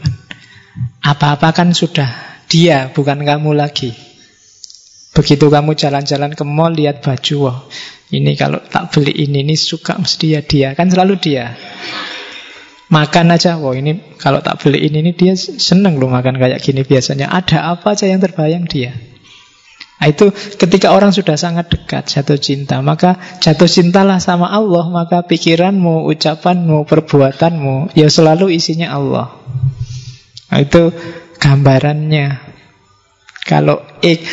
Apa-apa kan sudah dia, bukan kamu lagi. Begitu kamu jalan-jalan ke mall lihat baju, wah, ini kalau tak beli ini, ini suka mesti ya dia. Kan selalu dia. Makan aja, wah ini kalau tak beli ini, ini dia seneng loh makan kayak gini biasanya. Ada apa aja yang terbayang dia. Nah, itu ketika orang sudah sangat dekat jatuh cinta, maka jatuh cintalah sama Allah, maka pikiranmu, ucapanmu, perbuatanmu, ya selalu isinya Allah. Nah, itu gambarannya. Kalau eh,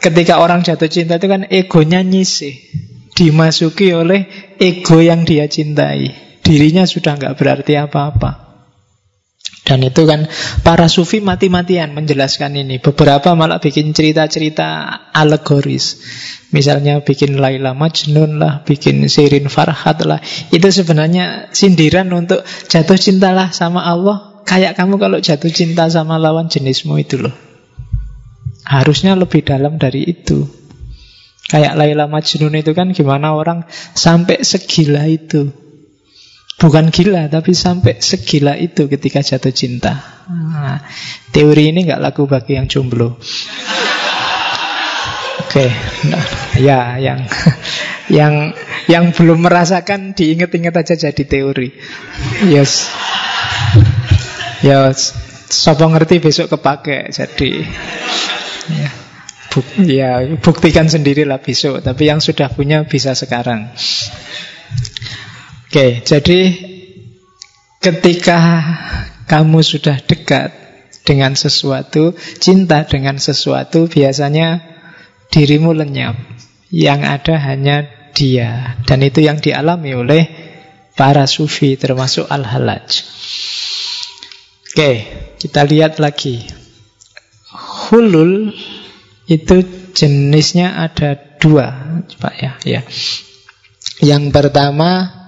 ketika orang jatuh cinta itu kan egonya nyisih, dimasuki oleh ego yang dia cintai. Dirinya sudah nggak berarti apa-apa. Dan itu kan para sufi mati-matian menjelaskan ini. Beberapa malah bikin cerita-cerita alegoris. Misalnya bikin Laila Majnun lah, bikin Sirin Farhat lah. Itu sebenarnya sindiran untuk jatuh cintalah sama Allah. Kayak kamu kalau jatuh cinta sama lawan jenismu itu loh. Harusnya lebih dalam dari itu. Kayak Laila Majnun itu kan gimana orang sampai segila itu. Bukan gila, tapi sampai segila itu ketika jatuh cinta. Nah, teori ini nggak laku bagi yang jomblo. Oke, okay. nah, ya yang [laughs] yang yang belum merasakan diinget-inget aja jadi teori. Yes. Ya, sopo ngerti besok kepake jadi. Ya. Buk, ya buktikan sendirilah besok Tapi yang sudah punya bisa sekarang Oke, jadi Ketika kamu sudah dekat dengan sesuatu Cinta dengan sesuatu Biasanya dirimu lenyap Yang ada hanya dia Dan itu yang dialami oleh para sufi Termasuk Al-Halaj Oke, kita lihat lagi Hulul itu jenisnya ada dua, Pak ya. ya. Yang pertama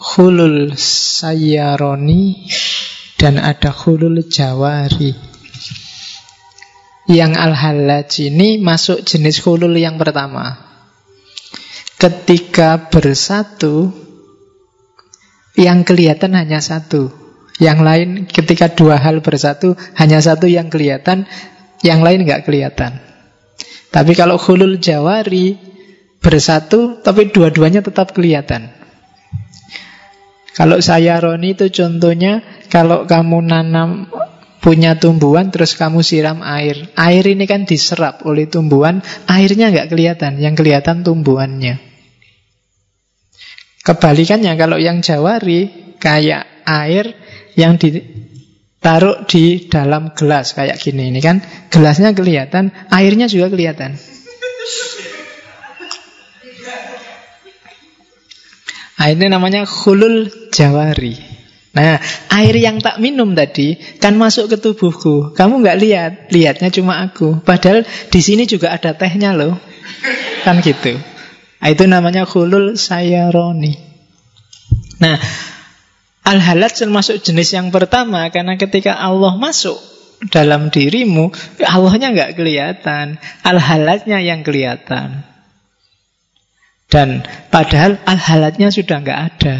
hulul sayaroni dan ada hulul jawari. Yang al-halaj ini masuk jenis hulul yang pertama. Ketika bersatu, yang kelihatan hanya satu. Yang lain ketika dua hal bersatu, hanya satu yang kelihatan, yang lain nggak kelihatan. Tapi kalau hulul jawari bersatu, tapi dua-duanya tetap kelihatan. Kalau saya Roni itu contohnya, kalau kamu nanam punya tumbuhan terus kamu siram air. Air ini kan diserap oleh tumbuhan, airnya nggak kelihatan, yang kelihatan tumbuhannya. Kebalikannya kalau yang jawari kayak air yang di, taruh di dalam gelas kayak gini ini kan gelasnya kelihatan airnya juga kelihatan [laughs] nah, ini namanya hulul jawari. Nah air yang tak minum tadi kan masuk ke tubuhku. Kamu nggak lihat lihatnya cuma aku. Padahal di sini juga ada tehnya loh. Kan gitu. Nah, itu namanya hulul sayaroni. Nah Al-halat termasuk jenis yang pertama karena ketika Allah masuk dalam dirimu, Allahnya nggak kelihatan, al-halatnya yang kelihatan. Dan padahal al-halatnya sudah nggak ada.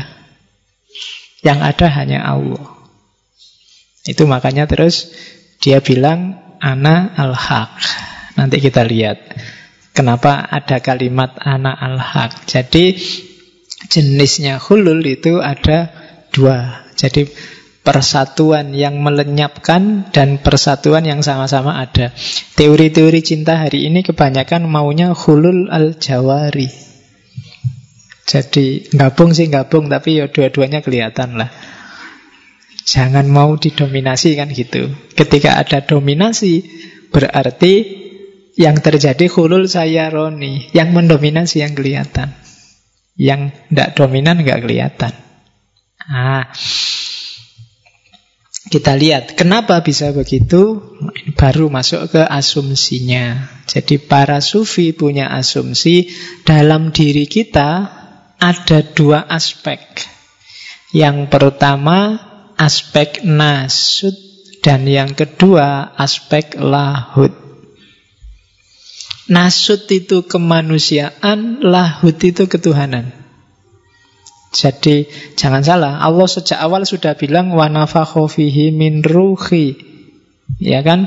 Yang ada hanya Allah. Itu makanya terus dia bilang ana al-haq. Nanti kita lihat kenapa ada kalimat ana al-haq. Jadi jenisnya hulul itu ada dua. Jadi persatuan yang melenyapkan dan persatuan yang sama-sama ada. Teori-teori cinta hari ini kebanyakan maunya hulul al-jawari. Jadi gabung sih gabung, tapi ya dua-duanya kelihatan lah. Jangan mau didominasi kan gitu. Ketika ada dominasi, berarti yang terjadi hulul saya roni. Yang mendominasi yang kelihatan. Yang tidak dominan nggak kelihatan. Nah, kita lihat kenapa bisa begitu. Baru masuk ke asumsinya. Jadi para sufi punya asumsi dalam diri kita ada dua aspek. Yang pertama aspek nasud dan yang kedua aspek lahud. Nasud itu kemanusiaan, lahud itu ketuhanan. Jadi jangan salah, Allah sejak awal sudah bilang wa fihi min ruhi. Ya kan?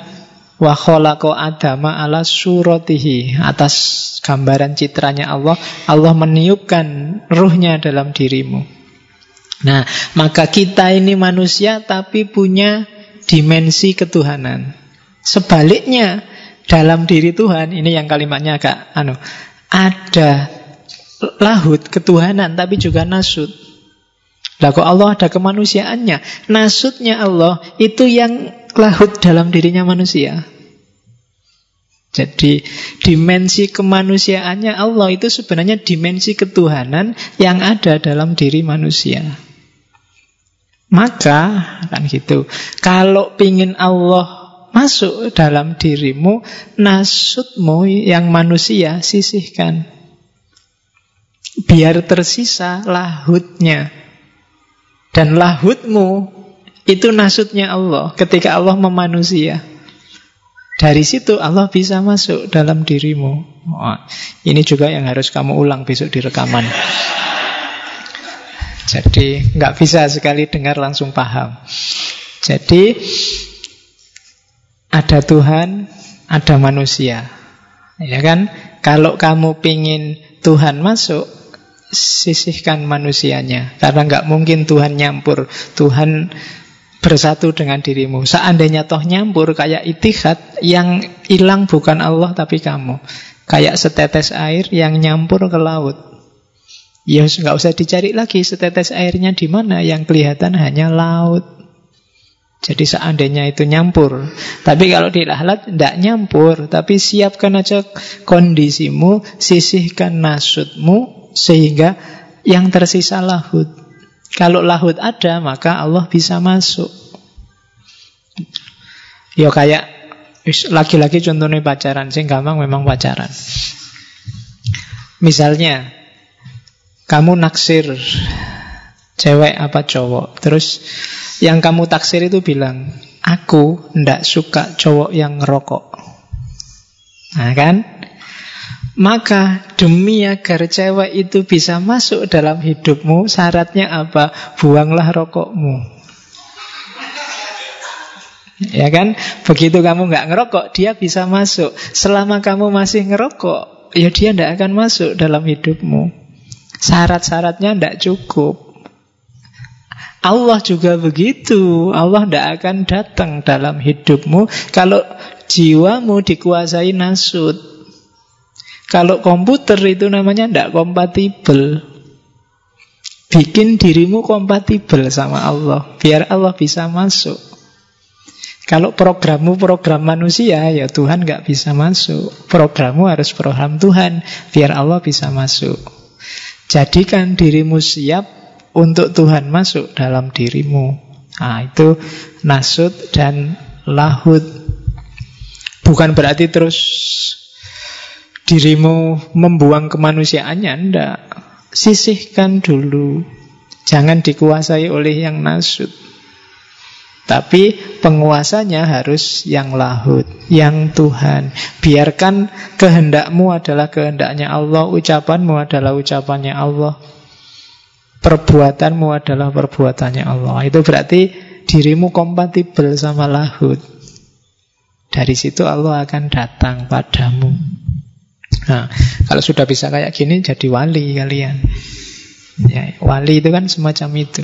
Wa khalaqa adama ala suratihi. Atas gambaran citranya Allah, Allah meniupkan ruhnya dalam dirimu. Nah, maka kita ini manusia tapi punya dimensi ketuhanan. Sebaliknya, dalam diri Tuhan, ini yang kalimatnya agak anu, ada lahut, ketuhanan, tapi juga nasut. Lah Allah ada kemanusiaannya? Nasutnya Allah itu yang lahut dalam dirinya manusia. Jadi dimensi kemanusiaannya Allah itu sebenarnya dimensi ketuhanan yang ada dalam diri manusia. Maka kan gitu. Kalau pingin Allah masuk dalam dirimu, nasutmu yang manusia sisihkan. Biar tersisa lahutnya. Dan lahutmu itu nasutnya Allah ketika Allah memanusia. Dari situ Allah bisa masuk dalam dirimu. Oh, ini juga yang harus kamu ulang besok di rekaman. Jadi nggak bisa sekali dengar langsung paham. Jadi ada Tuhan, ada manusia. Ya kan? Kalau kamu pingin Tuhan masuk, sisihkan manusianya. Karena nggak mungkin Tuhan nyampur. Tuhan bersatu dengan dirimu. Seandainya toh nyampur kayak itihad, yang hilang bukan Allah tapi kamu. Kayak setetes air yang nyampur ke laut. Ya nggak usah dicari lagi setetes airnya di mana. Yang kelihatan hanya laut. Jadi seandainya itu nyampur. Tapi kalau di lahlat tidak nyampur. Tapi siapkan aja kondisimu, sisihkan nasutmu, sehingga yang tersisa lahut. Kalau lahut ada, maka Allah bisa masuk. Ya kayak lagi-lagi contohnya pacaran. Sing gampang memang pacaran. Misalnya, kamu naksir cewek apa cowok. Terus yang kamu taksir itu bilang, aku ndak suka cowok yang ngerokok. Nah kan? Maka demi agar cewek itu bisa masuk dalam hidupmu, syaratnya apa? Buanglah rokokmu. Ya kan? Begitu kamu nggak ngerokok, dia bisa masuk. Selama kamu masih ngerokok, ya dia tidak akan masuk dalam hidupmu. Syarat-syaratnya tidak cukup. Allah juga begitu. Allah tidak akan datang dalam hidupmu kalau jiwamu dikuasai nasut. Kalau komputer itu namanya tidak kompatibel. Bikin dirimu kompatibel sama Allah. Biar Allah bisa masuk. Kalau programmu program manusia, ya Tuhan nggak bisa masuk. Programmu harus program Tuhan, biar Allah bisa masuk. Jadikan dirimu siap untuk Tuhan masuk dalam dirimu. Nah, itu nasut dan lahut. Bukan berarti terus dirimu membuang kemanusiaannya, ndak. Sisihkan dulu. Jangan dikuasai oleh yang nasut. Tapi penguasanya harus yang lahut, yang Tuhan. Biarkan kehendakmu adalah kehendaknya Allah, ucapanmu adalah ucapannya Allah perbuatanmu adalah perbuatannya Allah. Itu berarti dirimu kompatibel sama lahut. Dari situ Allah akan datang padamu. Nah, kalau sudah bisa kayak gini jadi wali kalian. Ya, wali itu kan semacam itu.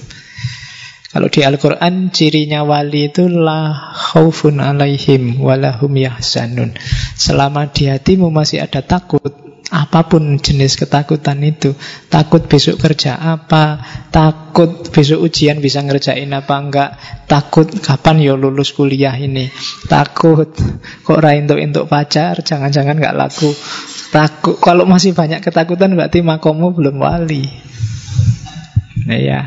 Kalau di Al-Quran cirinya wali itu la khaufun alaihim walahum yahsanun. Selama di hatimu masih ada takut, Apa pun jenis ketakutan itu Takut besok kerja apa Takut besok ujian bisa ngerjain apa enggak Takut kapan yo lulus kuliah ini Takut kok rain untuk untuk pacar Jangan-jangan enggak laku Takut Kalau masih banyak ketakutan berarti makomu belum wali. Nah ya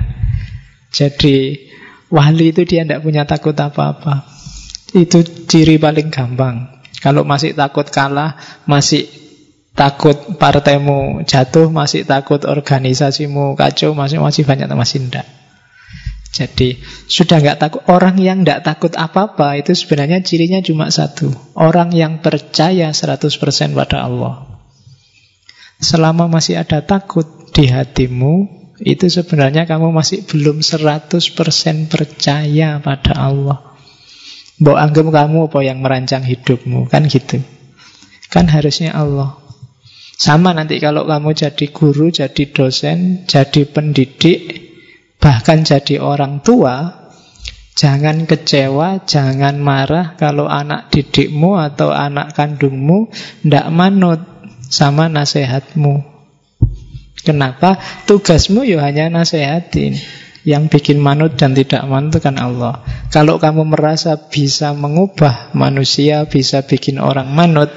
Jadi Wali itu dia tidak punya takut apa-apa. Itu ciri paling gampang. Kalau masih takut kalah Masih takut partaimu jatuh, masih takut organisasimu kacau, masih masih banyak masih tidak. Jadi sudah nggak takut orang yang tidak takut apa-apa itu sebenarnya cirinya cuma satu orang yang percaya 100% pada Allah. Selama masih ada takut di hatimu itu sebenarnya kamu masih belum 100% percaya pada Allah. Mbok anggap kamu apa yang merancang hidupmu kan gitu. Kan harusnya Allah. Sama nanti kalau kamu jadi guru, jadi dosen, jadi pendidik, bahkan jadi orang tua, jangan kecewa, jangan marah kalau anak didikmu atau anak kandungmu tidak manut sama nasihatmu. Kenapa? Tugasmu ya hanya nasihatin. Yang bikin manut dan tidak manut kan Allah. Kalau kamu merasa bisa mengubah manusia, bisa bikin orang manut,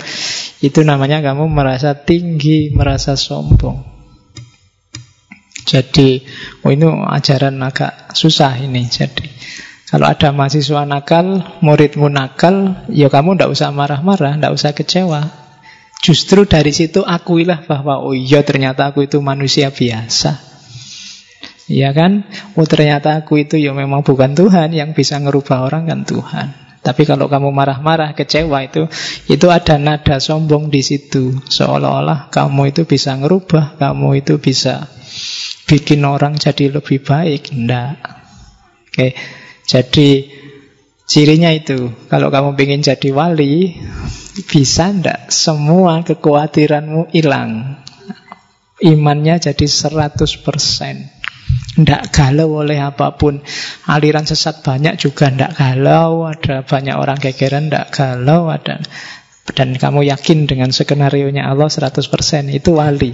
itu namanya kamu merasa tinggi, merasa sombong. Jadi, oh ini ajaran agak susah ini. Jadi, kalau ada mahasiswa nakal, muridmu nakal, ya kamu tidak usah marah-marah, tidak usah kecewa. Justru dari situ akuilah bahwa oh iya ternyata aku itu manusia biasa. Ya kan? Oh ternyata aku itu ya memang bukan Tuhan Yang bisa ngerubah orang kan Tuhan Tapi kalau kamu marah-marah, kecewa itu itu ada nada sombong di situ. Seolah-olah kamu itu bisa ngerubah, kamu itu bisa bikin orang jadi lebih baik. Enggak. Oke. Jadi cirinya itu, kalau kamu ingin jadi wali, bisa ndak semua kekhawatiranmu hilang. Imannya jadi 100%. Tidak galau oleh apa pun. Aliran sesat banyak juga tidak galau. Ada banyak orang gegeran tidak galau. Ada. Dan kamu yakin dengan skenario nya Allah 100% Itu wali.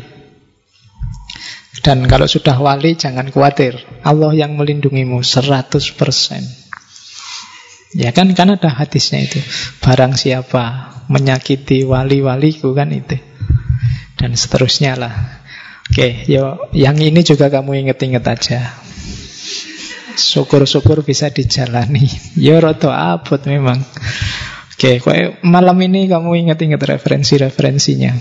Dan kalau sudah wali jangan khawatir. Allah yang melindungimu 100% Ya kan, kan ada hadisnya itu. Barang siapa menyakiti wali-waliku kan itu. Dan seterusnya lah Oke, yo yang ini juga kamu inget-inget aja. Syukur-syukur bisa dijalani. Yo roto abot memang. Oke, kok malam ini kamu inget-inget referensi-referensinya.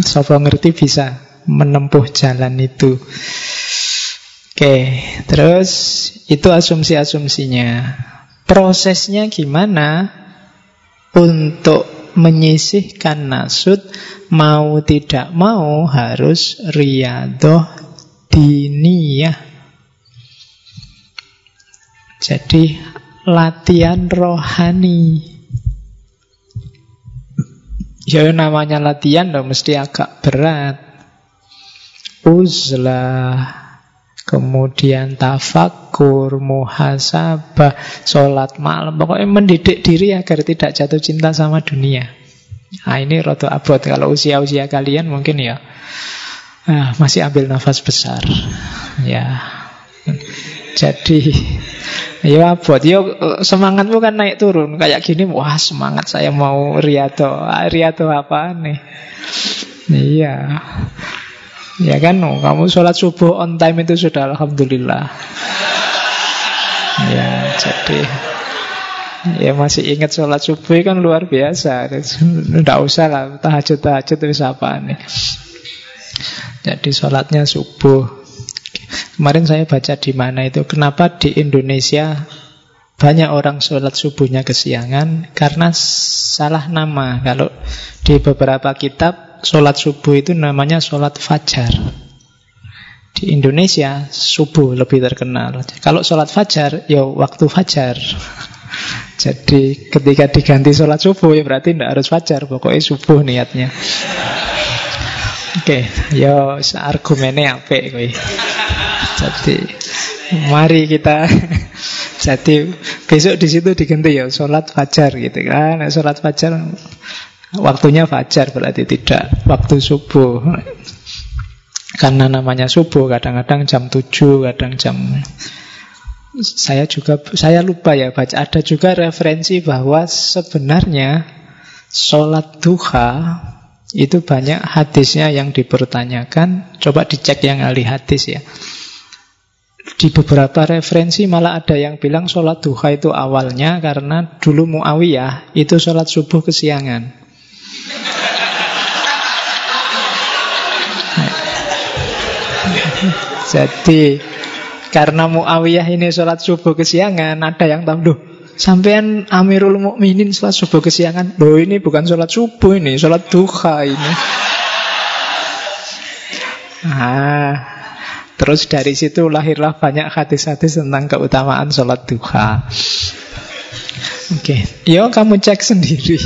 Sopo ngerti bisa menempuh jalan itu. Oke, terus itu asumsi-asumsinya. Prosesnya gimana untuk menyisihkan nasut mau tidak mau harus riadoh diniyah. Jadi latihan rohani. Ya namanya latihan dong mesti agak berat. Uzlah Kemudian tafakur, muhasabah, sholat malam. Pokoknya mendidik diri agar tidak jatuh cinta sama dunia. Nah ini roto abot. Kalau usia-usia kalian mungkin ya ah, masih ambil nafas besar. Ya. Jadi ya abot. Yo semangatmu kan naik turun kayak gini. Wah semangat saya mau riato. Riato apa nih? Iya. Ya kan, oh, kamu sholat subuh on time itu sudah Alhamdulillah. Ya, jadi Ya masih ingat sholat subuh kan luar biasa. Tidak usah lah tahajud-tahajud itu apa nih Jadi sholatnya subuh. Kemarin saya baca di mana itu Kenapa di Indonesia banyak orang sholat subuhnya kesiangan? Karena salah nama. Kalau di beberapa kitab sholat subuh itu namanya sholat fajar. Di Indonesia subuh lebih terkenal. Kalau sholat fajar, ya waktu fajar. [laughs] Jadi ketika diganti sholat subuh ya berarti tidak harus fajar, pokoknya subuh niatnya. Oke, okay, yo argumennya apa gue. Jadi mari kita [laughs] jadi besok di situ diganti ya sholat fajar gitu kan. Sholat fajar Waktunya fajar berarti tidak waktu subuh. Karena namanya subuh, kadang-kadang jam 7, kadang jam saya juga saya lupa ya baca ada juga referensi bahwa sebenarnya sholat duha itu banyak hadisnya yang dipertanyakan. Coba dicek yang ahli hadis ya. Di beberapa referensi malah ada yang bilang sholat duha itu awalnya karena dulu Muawiyah itu sholat subuh kesiangan. [laughs] Jadi karena Muawiyah ini sholat subuh kesiangan, ada yang tahu loh. Sampean Amirul Mukminin sholat subuh kesiangan. Loh ini bukan sholat subuh ini, sholat duha ini. [laughs] Ah, terus dari situ lahirlah banyak hadis-hadis tentang keutamaan sholat duha. Oke, okay. yo kamu cek sendiri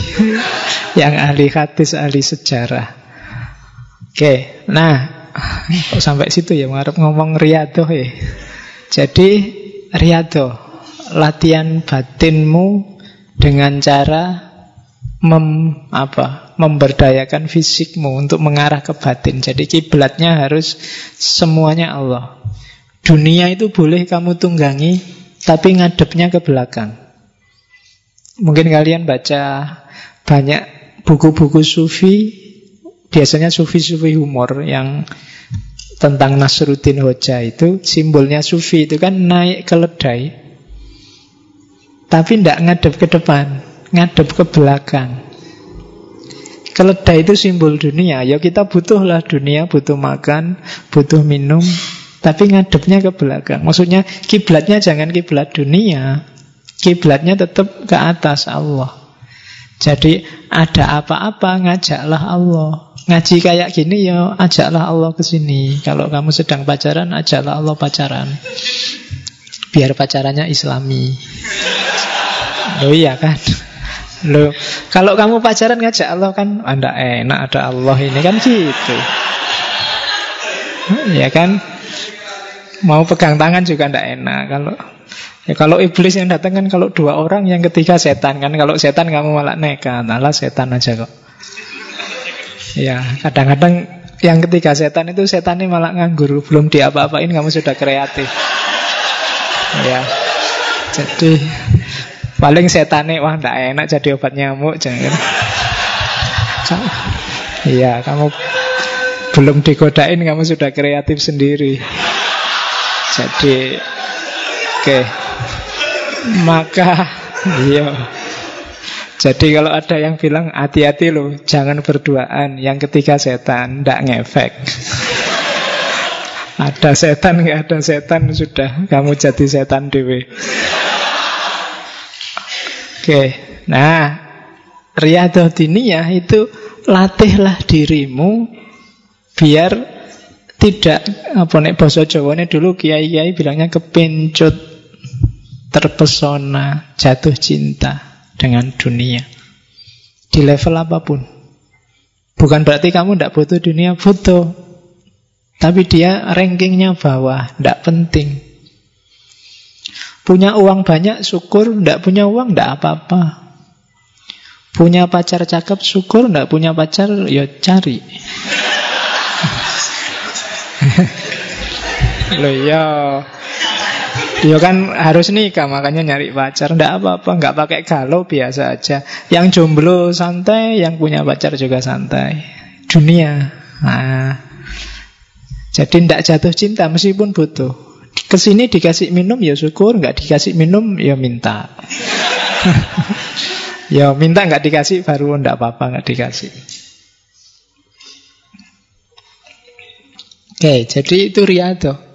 [laughs] yang ahli hadis, ahli sejarah. Oke, okay. nah Kok sampai situ ya mengharap ngomong riado ya. Jadi riado latihan batinmu dengan cara mem, apa, memberdayakan fisikmu untuk mengarah ke batin. Jadi kiblatnya harus semuanya Allah. Dunia itu boleh kamu tunggangi, tapi ngadepnya ke belakang. Mungkin kalian baca banyak buku-buku sufi. Biasanya sufi-sufi humor yang tentang Nasruddin Hoja itu simbolnya sufi itu kan naik keledai tapi tidak ngadep ke depan ngadep ke belakang. Keledai itu simbol dunia. Ya kita butuhlah dunia butuh makan butuh minum tapi ngadepnya ke belakang. Maksudnya kiblatnya jangan kiblat dunia Kiblatnya tetap ke atas Allah. Jadi ada apa-apa ngajaklah Allah. Ngaji kayak gini ya ajaklah Allah ke sini. Kalau kamu sedang pacaran, ajaklah Allah pacaran. Biar pacarannya islami. Oh iya kan? Loh, kalau kamu pacaran ngajak Allah kan Anda enak ada Allah ini kan gitu. Ya kan? Mau pegang tangan juga ndak enak kalau Ya kalau iblis yang datang kan kalau dua orang, yang ketiga setan kan. Kalau setan kamu malah nekat, malah setan aja kok. Ya, kadang-kadang yang ketiga setan itu setannya malah nganggur, belum diapa-apain kamu sudah kreatif. Ya. Jadi paling setannya wah ndak enak jadi obat nyamuk jangan. Iya, kamu belum digodain kamu sudah kreatif sendiri. Jadi oke. Okay. Maka iya. Jadi kalau ada yang bilang hati-hati loh, jangan berduaan. Yang ketiga setan, ndak ngefek. [laughs] ada setan, nggak ada setan sudah kamu jadi setan dewe. Oke, nah riyadhah diniyah itu latihlah dirimu biar tidak apa nek bahasa Jawa dulu kiai-kiai bilangnya kepencut terpesona, jatuh cinta dengan dunia. Di level apa pun. Bukan berarti kamu tidak butuh dunia, butuh. Tapi dia rankingnya bawah, tidak penting. Punya uang banyak, syukur. Tidak punya uang, tidak apa-apa. Punya pacar cakep, syukur. Tidak punya pacar, ya cari. Loh ya Ya kan harus nikah makanya nyari pacar. Nggak apa-apa, nggak pakai galau biasa aja. Yang jomblo santai, yang punya pacar juga santai. Dunia. Nah, Jadi ndak jatuh cinta meskipun butuh. Ke sini dikasih minum ya syukur. Nggak dikasih minum ya minta. [laughs] Ya minta nggak dikasih baru ndak apa-apa nggak dikasih. Oke, jadi itu riado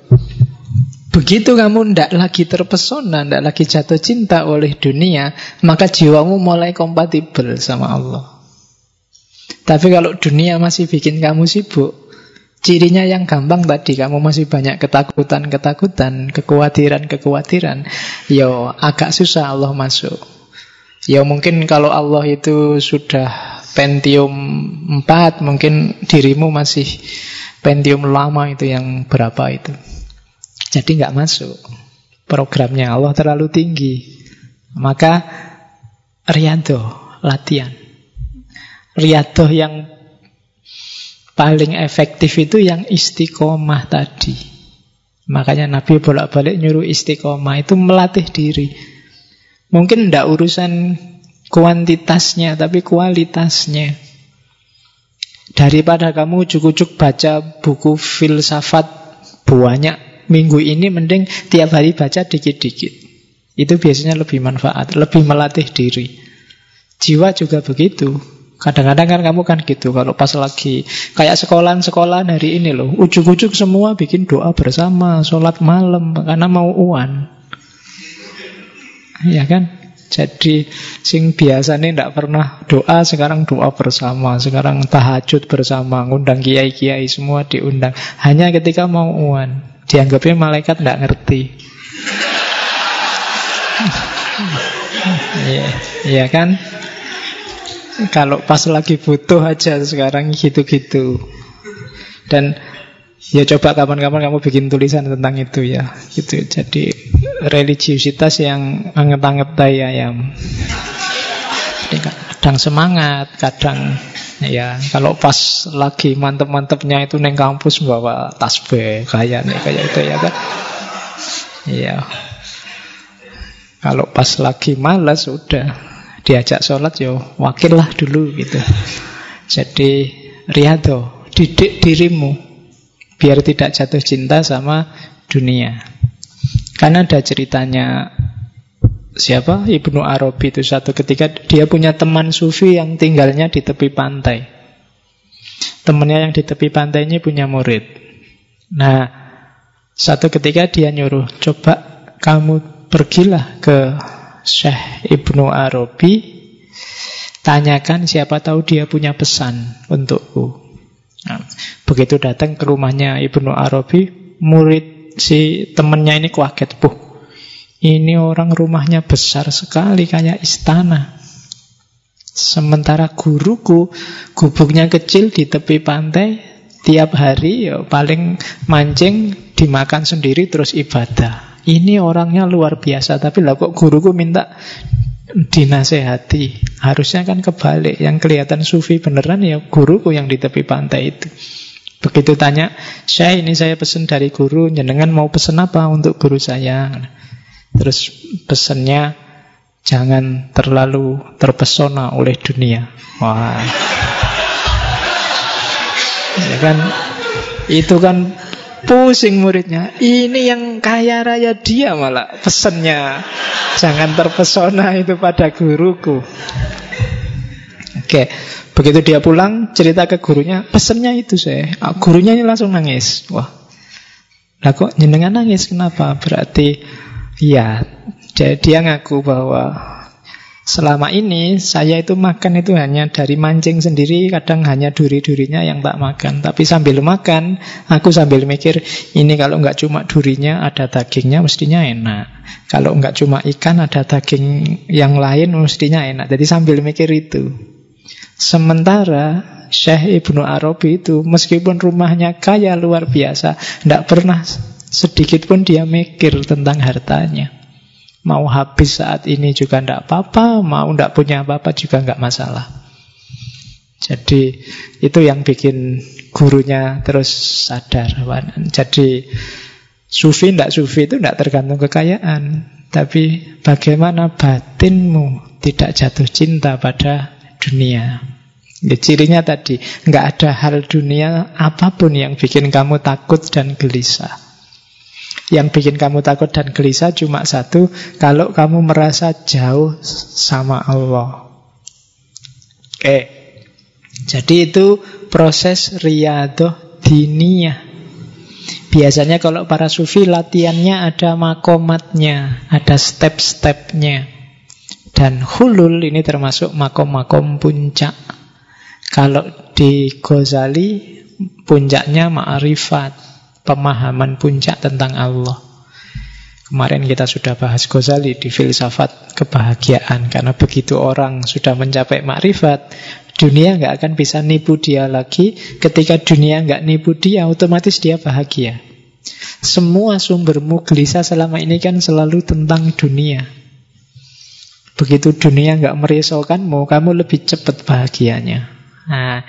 Begitu kamu tidak lagi terpesona, tidak lagi jatuh cinta oleh dunia, maka jiwamu mulai kompatibel sama Allah. Tapi kalau dunia masih bikin kamu sibuk, cirinya yang gampang tadi, kamu masih banyak ketakutan-ketakutan, kekhawatiran-kekhawatiran, yo agak susah Allah masuk. Ya mungkin kalau Allah itu sudah Pentium 4, mungkin dirimu masih Pentium lama itu yang berapa itu. Jadi nggak masuk. Programnya Allah terlalu tinggi. Maka riado, latihan. Riado yang paling efektif itu yang istiqomah tadi. Makanya Nabi bolak-balik nyuruh istiqomah itu melatih diri. Mungkin tidak urusan kuantitasnya, tapi kualitasnya. Daripada kamu ujuk-ujuk baca buku filsafat banyak minggu ini mending tiap hari baca dikit-dikit. Itu biasanya lebih manfaat, lebih melatih diri. Jiwa juga begitu. Kadang-kadang kan kamu kan gitu Kalau pas lagi Kayak sekolah-sekolah hari ini loh Ujuk-ujuk semua bikin doa bersama Sholat malam Karena mau uan Ya kan jadi sing biasa nih tidak pernah doa sekarang doa bersama, sekarang tahajud bersama, ngundang kiai-kiai semua diundang. Hanya ketika mau uan. Dianggapnya malaikat tidak ngerti. Iya, iya kan? Kalau pas lagi butuh aja sekarang gitu-gitu. Dan ya coba kapan-kapan kamu bikin tulisan tentang itu ya. Gitu. Jadi religiusitas yang anget-anget ayam. Kadang semangat, kadang Ya, kalau pas lagi mantep-mantepnya itu neng kampus bawa tasbih kayak nih kayak itu ya kan. Iya. Kalau pas lagi malas udah diajak sholat yo wakil lah dulu gitu. Jadi riado, didik dirimu biar tidak jatuh cinta sama dunia. Karena ada ceritanya siapa Ibnu Arabi itu satu ketika dia punya teman sufi yang tinggalnya di tepi pantai. Temannya yang di tepi pantai ini punya murid. Nah, satu ketika dia nyuruh, coba kamu pergilah ke Syekh Ibnu Arabi Tanyakan siapa tahu dia punya pesan untukku nah, Begitu datang ke rumahnya Ibnu Arabi Murid si temennya ini kaget Puh, ini orang rumahnya besar sekali kayak istana. Sementara guruku gubuknya kecil di tepi pantai Tiap hari ya paling mancing dimakan sendiri terus ibadah. Ini orangnya luar biasa Tapi lah kok guruku minta dinasehati. Harusnya kan kebalik Yang kelihatan sufi beneran ya guruku yang di tepi pantai itu. Begitu tanya Saya ini saya pesen dari guru Jenengan mau pesen apa untuk guru saya Terus pesennya Jangan terlalu terpesona oleh dunia. Wah. Ya kan itu kan pusing muridnya. Ini yang kaya raya dia malah pesennya. Jangan terpesona itu pada guruku. Oke, begitu dia pulang cerita ke gurunya, pesennya itu saya. Ah, gurunya ini langsung nangis. Wah, lah kok nangis kenapa? Berarti ya jadi dia ngaku bahwa selama ini saya itu makan itu hanya dari mancing sendiri, kadang hanya duri-durinya yang tak makan. Tapi sambil makan, aku sambil mikir, ini kalau nggak cuma durinya, ada dagingnya, mestinya enak. Kalau nggak cuma ikan, ada daging yang lain, mestinya enak. Jadi sambil mikir itu. Sementara Syekh Ibnu Arabi itu, meskipun rumahnya kaya luar biasa, tidak pernah sedikit pun dia mikir tentang hartanya. Mau habis saat ini juga tidak apa-apa, mau tidak punya apa-apa juga nggak masalah. Jadi itu yang bikin gurunya terus sadar. Jadi sufi tidak sufi itu tidak tergantung kekayaan, tapi bagaimana batinmu tidak jatuh cinta pada dunia. Ya, cirinya tadi nggak ada hal dunia apa pun yang bikin kamu takut dan gelisah. Yang bikin kamu takut dan gelisah cuma satu, kalau kamu merasa jauh sama Allah. Oke. Jadi itu proses riadoh diniyah. Biasanya kalau para sufi latihannya ada makomatnya, ada step-stepnya. Dan hulul ini termasuk makom-makom puncak. Kalau di Ghazali puncaknya ma'rifat pemahaman puncak tentang Allah. Kemarin kita sudah bahas Ghazali di filsafat kebahagiaan. Karena begitu orang sudah mencapai makrifat Dunia nggak akan bisa nipu dia lagi. Ketika dunia nggak nipu dia Otomatis dia bahagia. Semua sumbermu gelisah selama ini kan selalu tentang dunia. Begitu dunia nggak merisaukanmu Kamu lebih cepat bahagianya. Nah,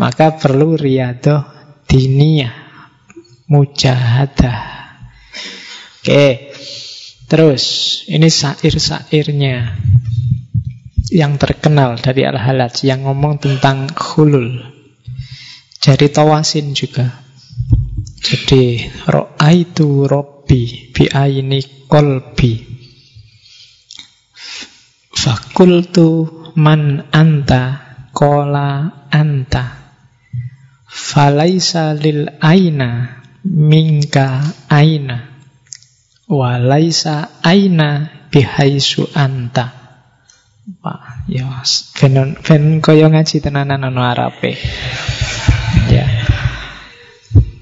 maka perlu riadoh diniyah mujahadah. Oke. Terus ini sair-sairnya yang terkenal dari Al-Halaj yang ngomong tentang hulul. Jadi tawasin juga. Jadi ro'aitu robbi bi'aini kolbi. Fakultu man anta kola anta. Falaisa lil aina minka aina walaisa aina bihaisu anta Pak, ya ben ben kaya ngaji tenanan ana Arabe. Ya.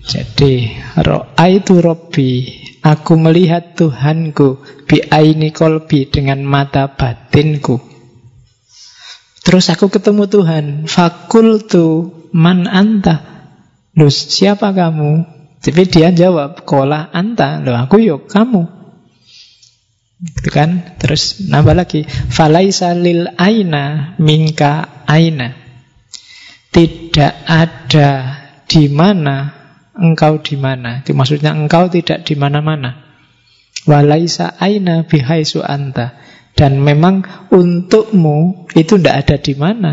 Jadi, itu Robbi, aku melihat Tuhanku bi aini kolbi dengan mata batinku. Terus aku ketemu Tuhan, fakultu man anta. Lu siapa kamu? Tapi dia jawab, kola anta. Loh aku yuk kamu. Gitu kan? Terus nambah lagi, falaisa lil aina minka aina. Tidak ada di mana engkau di mana. Itu maksudnya engkau tidak di mana-mana. Walaisa aina bihaisu anta. Dan memang untukmu itu tidak ada di mana.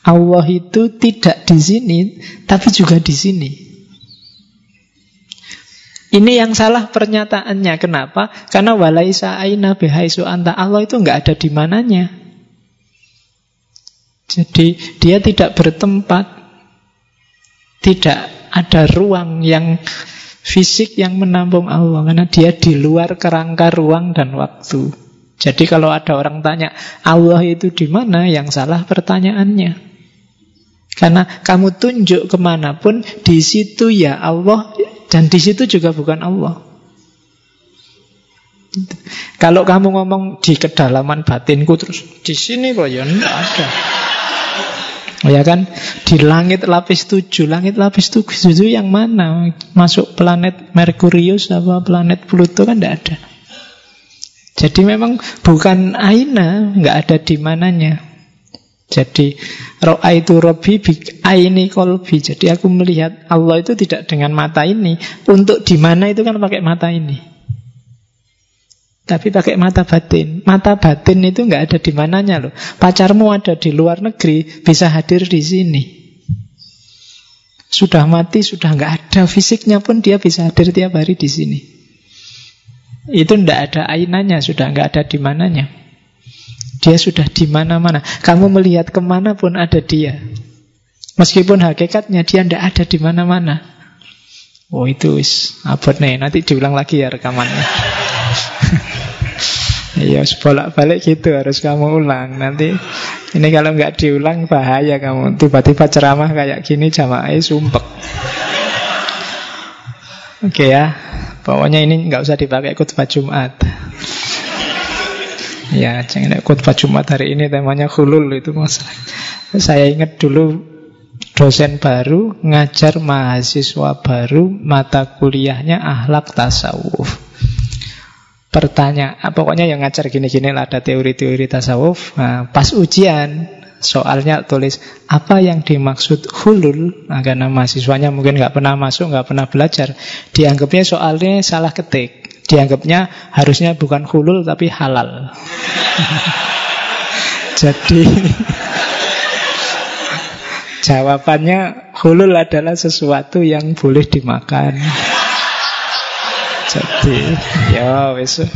Allah itu tidak di sini, tapi juga di sini. Ini yang salah pernyataannya. Kenapa? Karena walaisa aina bihaisu anta. Allah itu nggak ada di mananya. Jadi dia tidak bertempat. Tidak ada ruang yang fisik yang menampung Allah. Karena dia di luar kerangka ruang dan waktu. Jadi kalau ada orang tanya Allah itu di mana, yang salah pertanyaannya. Karena kamu tunjuk ke mana pun, di situ ya Allah, dan di situ juga bukan Allah. Kalau kamu ngomong di kedalaman batinku terus di sini kok ya enggak ada. Ya kan? Di langit lapis tujuh. Langit lapis tujuh yang mana? Masuk planet Merkurius apa planet Pluto kan tidak ada. Jadi memang bukan aina nggak ada di mananya Jadi Ro'a itu Robi Aini kolbi Jadi aku melihat Allah itu tidak dengan mata ini Untuk di mana itu kan pakai mata ini tapi pakai mata batin. Mata batin itu nggak ada di mananya loh. Pacarmu ada di luar negeri, bisa hadir di sini. Sudah mati, sudah nggak ada fisiknya pun dia bisa hadir tiap hari di sini. Itu nggak ada ainanya, sudah nggak ada di mananya. Dia sudah di mana-mana. Kamu melihat ke mana pun ada dia. Meskipun hakikatnya dia tidak ada di mana-mana. Oh itu wis abot nih. Nanti diulang lagi ya rekamannya. [laughs] Iya, bolak-balik gitu harus kamu ulang. Nanti ini kalau nggak diulang bahaya kamu. Tiba-tiba ceramah kayak gini jamaah sumpek. Oke ya, pokoknya ini nggak usah dipakai khutbah Jumat. Ya, jangan khutbah Jumat hari ini temanya hulul itu masalah. Saya ingat dulu dosen baru ngajar mahasiswa baru mata kuliahnya ahlak tasawuf pertanyaan, ah, pokoknya yang ngajar gini-gini lah ada teori-teori tasawuf. Nah, pas ujian soalnya tulis apa yang dimaksud hulul, nah, karena mahasiswanya mungkin nggak pernah masuk, nggak pernah belajar, dianggapnya soalnya salah ketik. Dianggapnya harusnya bukan hulul tapi halal. [laughs] Jadi jawabannya hulul adalah sesuatu yang boleh dimakan. Jadi ya wis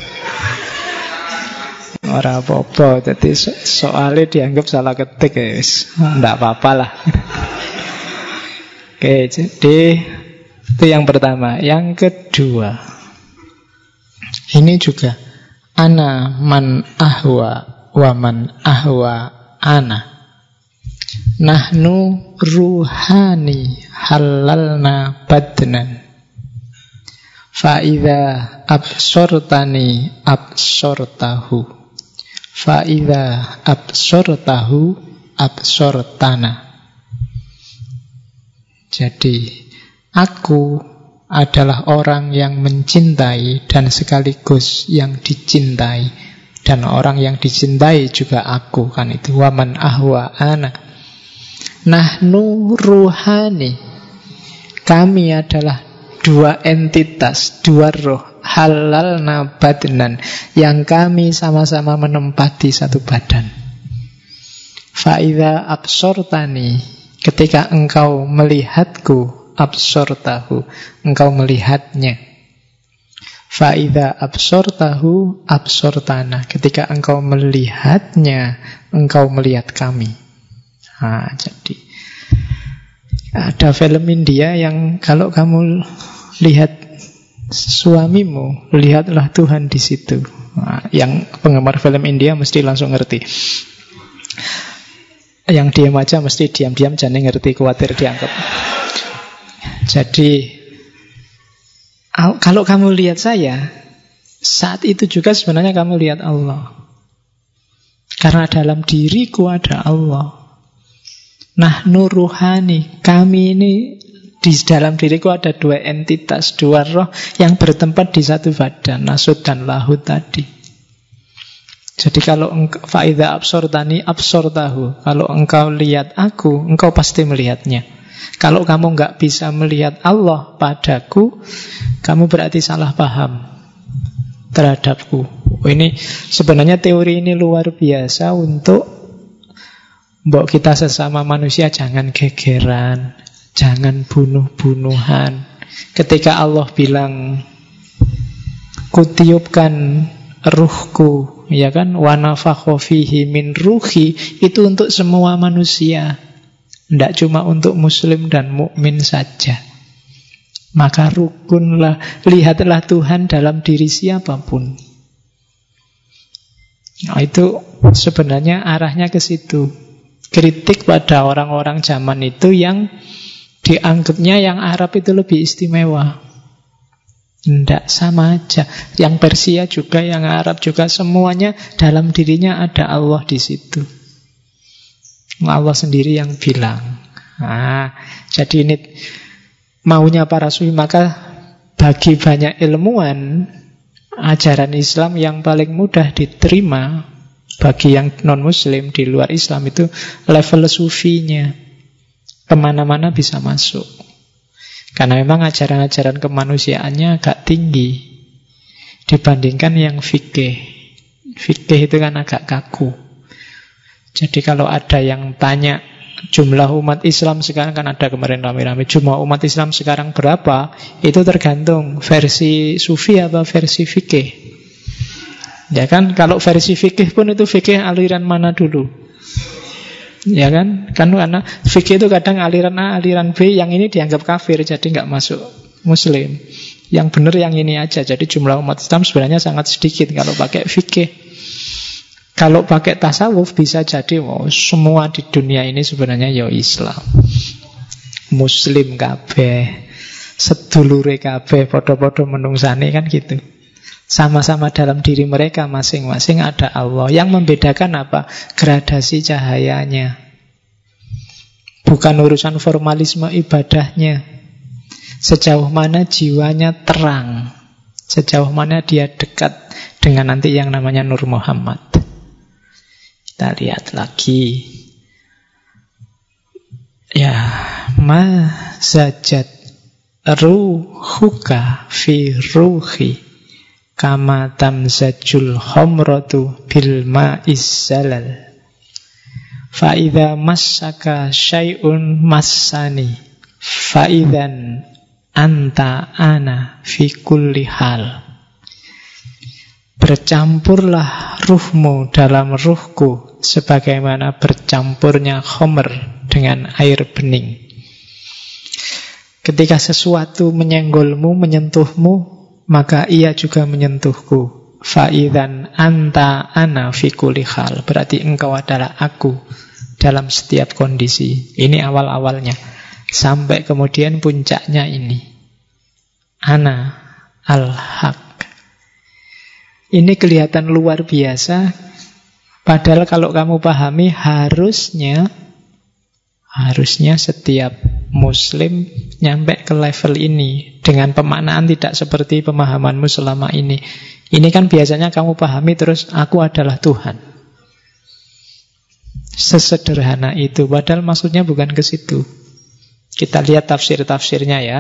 ora apa-apa. Jadi so soalnya dianggap salah ketik ya wis. Enggak apa-apa lah. Oke, jadi itu yang pertama. Yang kedua, ini juga ana man ahwa wa man ahwa ana. Nahnu ruhani halalna badnan. Fa'idha absortani absortahu. Fa'idha absortahu absortana. Jadi aku adalah orang yang mencintai dan sekaligus yang dicintai. Dan orang yang dicintai juga aku kan itu. Waman ahwa ana. Nahnu ruhani. Kami adalah dua entitas, dua roh, halal nabadnan, yang kami sama-sama menempati satu badan. Fa'idha absortani, ketika engkau melihatku, absortahu, engkau melihatnya. Fa'idha absortahu, absortana, ketika engkau melihatnya, engkau melihat kami. Nah, jadi ada film India yang kalau kamu lihat suamimu, lihatlah Tuhan di situ. Nah, yang penggemar film India mesti langsung ngerti. Yang diam aja mesti diam-diam jangan ngerti, khawatir dianggap. Jadi kalau kamu lihat saya, saat itu juga sebenarnya kamu lihat Allah. Karena dalam diriku ada Allah. Nah, nuruhani, kami ini di dalam diriku ada dua entitas, dua roh yang bertempat di satu badan, nasut dan lahut tadi. Jadi kalau faida absortani absortahu, kalau engkau lihat aku, engkau pasti melihatnya. Kalau kamu nggak bisa melihat Allah padaku, kamu berarti salah paham terhadapku. Oh, ini sebenarnya teori ini luar biasa untuk Mbok kita sesama manusia jangan gegeran, Jangan bunuh-bunuhan. Ketika Allah bilang kutiupkan ruhku, ya kan? Wa fihi min ruhi itu untuk semua manusia. Tidak cuma untuk muslim dan mukmin saja. Maka rukunlah, lihatlah Tuhan dalam diri siapa pun. Nah, itu sebenarnya arahnya ke situ. Kritik pada orang-orang zaman itu yang dianggapnya yang Arab itu lebih istimewa. Tidak sama aja. Yang Persia juga, yang Arab juga, semuanya dalam dirinya ada Allah di situ. Allah sendiri yang bilang. Nah, jadi ini maunya para sufi maka bagi banyak ilmuwan ajaran Islam yang paling mudah diterima bagi yang non-muslim di luar Islam itu level sufinya. Ke mana-mana bisa masuk. Karena memang ajaran-ajaran kemanusiaannya agak tinggi dibandingkan yang fikih. Fikih itu kan agak kaku. Jadi kalau ada yang tanya jumlah umat Islam sekarang kan ada kemarin rame-rame jumlah umat Islam sekarang berapa? Itu tergantung versi sufi apa versi fikih. Ya kan? Kalau versi fikih pun itu fikih aliran mana dulu? Ya kan? Kan karena fikih itu kadang aliran A aliran B yang ini dianggap kafir jadi nggak masuk muslim. Yang benar yang ini aja. Jadi jumlah umat Islam sebenarnya sangat sedikit kalau pakai fikih kalau pakai tasawuf bisa jadi oh, semua di dunia ini sebenarnya ya Islam. Muslim kabeh, sedulure kabeh, podo-podo menungsani kan gitu. Sama-sama dalam diri mereka masing-masing ada Allah. Yang membedakan apa? Gradasi cahayanya. Bukan urusan formalisme ibadahnya. Sejauh mana jiwanya terang. Sejauh mana dia dekat dengan nanti yang namanya Nur Muhammad. Kita lihat lagi. Ya, ma zajat ruhuka fi ruhi kama tamzajul homrotu bil ma'is zalal. Fa'idha masaka syai'un masani Fa'idhan anta ana fi kulli hal Bercampurlah ruhmu dalam ruhku sebagaimana bercampurnya khomer dengan air bening. Ketika sesuatu menyenggolmu, menyentuhmu, maka ia juga menyentuhku. Faidan anta ana fikuli hal. Berarti engkau adalah aku dalam setiap kondisi. Ini awal-awalnya. Sampai kemudian puncaknya ini. Ana al-haq. Ini kelihatan luar biasa. Padahal kalau kamu pahami harusnya harusnya setiap muslim nyampe ke level ini dengan pemaknaan tidak seperti pemahamanmu selama ini. Ini kan biasanya kamu pahami terus aku adalah Tuhan. Sesederhana itu, padahal maksudnya bukan ke situ. Kita lihat tafsir-tafsirnya ya.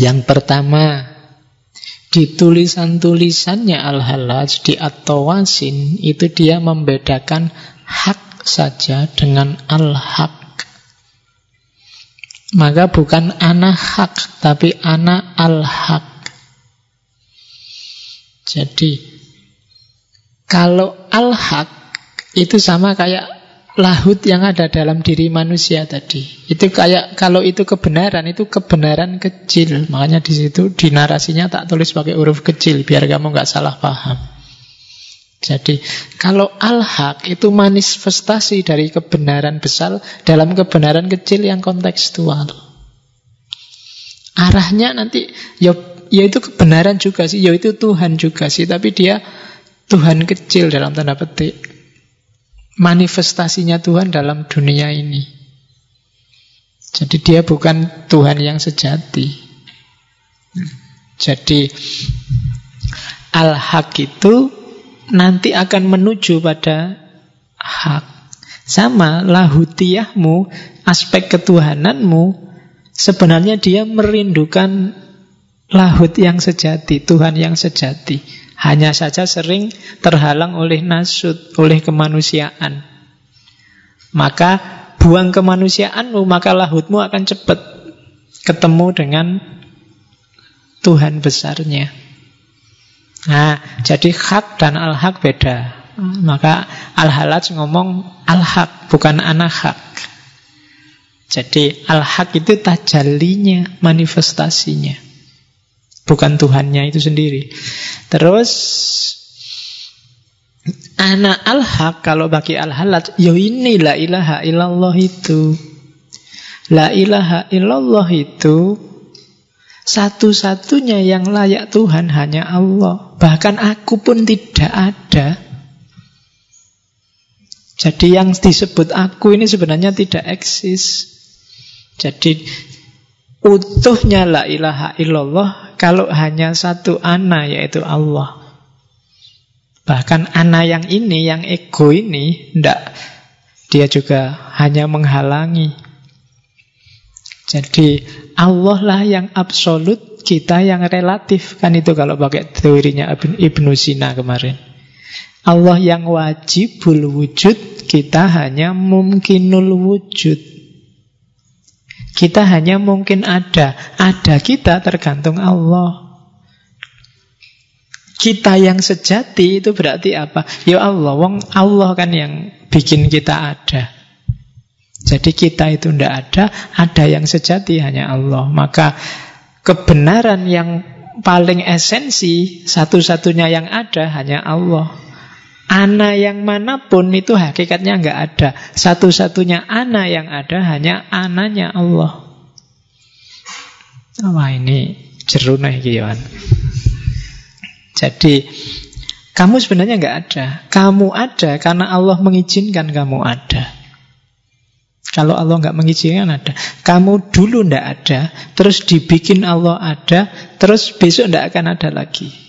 Yang pertama, di tulisan-tulisannya Al-Halaj di At-Tawasin itu dia membedakan hak saja dengan al-haq. Maka bukan anak hak, tapi anak al-haq. Jadi, kalau al-haq itu sama kayak lahut yang ada dalam diri manusia tadi. Itu kayak kalau itu kebenaran, itu kebenaran kecil. Makanya di situ di narasinya tak tulis pakai huruf kecil biar kamu nggak salah paham. Jadi kalau al-haq itu manifestasi dari kebenaran besar dalam kebenaran kecil yang kontekstual. Arahnya nanti ya, ya itu kebenaran juga sih, ya itu Tuhan juga sih, tapi dia Tuhan kecil dalam tanda petik manifestasinya Tuhan dalam dunia ini. Jadi dia bukan Tuhan yang sejati. Jadi al-haq itu nanti akan menuju pada hak. Sama lahutiyahmu, aspek ketuhananmu, sebenarnya dia merindukan lahut yang sejati, Tuhan yang sejati. Hanya saja sering terhalang oleh nasut, oleh kemanusiaan. Maka buang kemanusiaanmu, maka lahutmu akan cepat ketemu dengan Tuhan besarnya. Nah, jadi hak dan al-hak beda. Maka al-halaj ngomong al-hak, bukan anak hak. Jadi al-hak itu tajalinya, manifestasinya. Bukan Tuhannya itu sendiri. Terus Anak al-haq kalau bagi al-halat, ya ini la ilaha illallah itu. La ilaha illallah itu satu-satunya yang layak Tuhan hanya Allah. Bahkan aku pun tidak ada. Jadi yang disebut aku ini sebenarnya tidak eksis. Jadi utuhnya la ilaha illallah kalau hanya satu ana yaitu Allah. Bahkan ana yang ini, yang ego ini, ndak dia juga hanya menghalangi. Jadi Allah lah yang absolut, kita yang relatif. Kan itu kalau pakai teorinya Ibnu Sina kemarin. Allah yang wajibul wujud, kita hanya mungkinul wujud. Kita hanya mungkin ada. Ada kita tergantung Allah. Kita yang sejati itu berarti apa? Ya Allah, wong Allah kan yang bikin kita ada. Jadi kita itu tidak ada, ada yang sejati hanya Allah. Maka kebenaran yang paling esensi, satu-satunya yang ada hanya Allah. Ana yang mana pun itu hakikatnya nggak ada. Satu-satunya ana yang ada hanya ananya Allah. Wah ini jerunah kian. Jadi kamu sebenarnya nggak ada. Kamu ada karena Allah mengizinkan kamu ada. Kalau Allah nggak mengizinkan ada. Kamu dulu ndak ada, terus dibikin Allah ada, terus besok ndak akan ada lagi.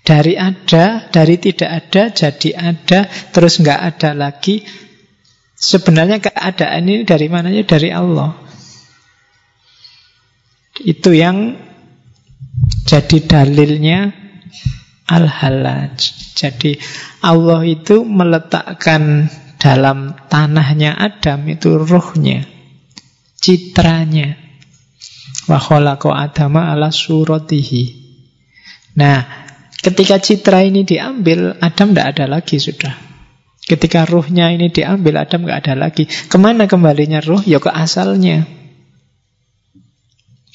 Dari ada, dari tidak ada, jadi ada, terus nggak ada lagi. Sebenarnya keadaan ini dari mananya? Dari Allah. Itu yang jadi dalilnya al-halaj. Jadi Allah itu meletakkan dalam tanahnya Adam itu ruhnya, citranya. Wa khalaqa Adama ala suratihi. Nah, ketika citra ini diambil, Adam tidak ada lagi sudah. Ketika ruhnya ini diambil, Adam nggak ada lagi. Ke mana kembalinya ruh? Ya ke asalnya.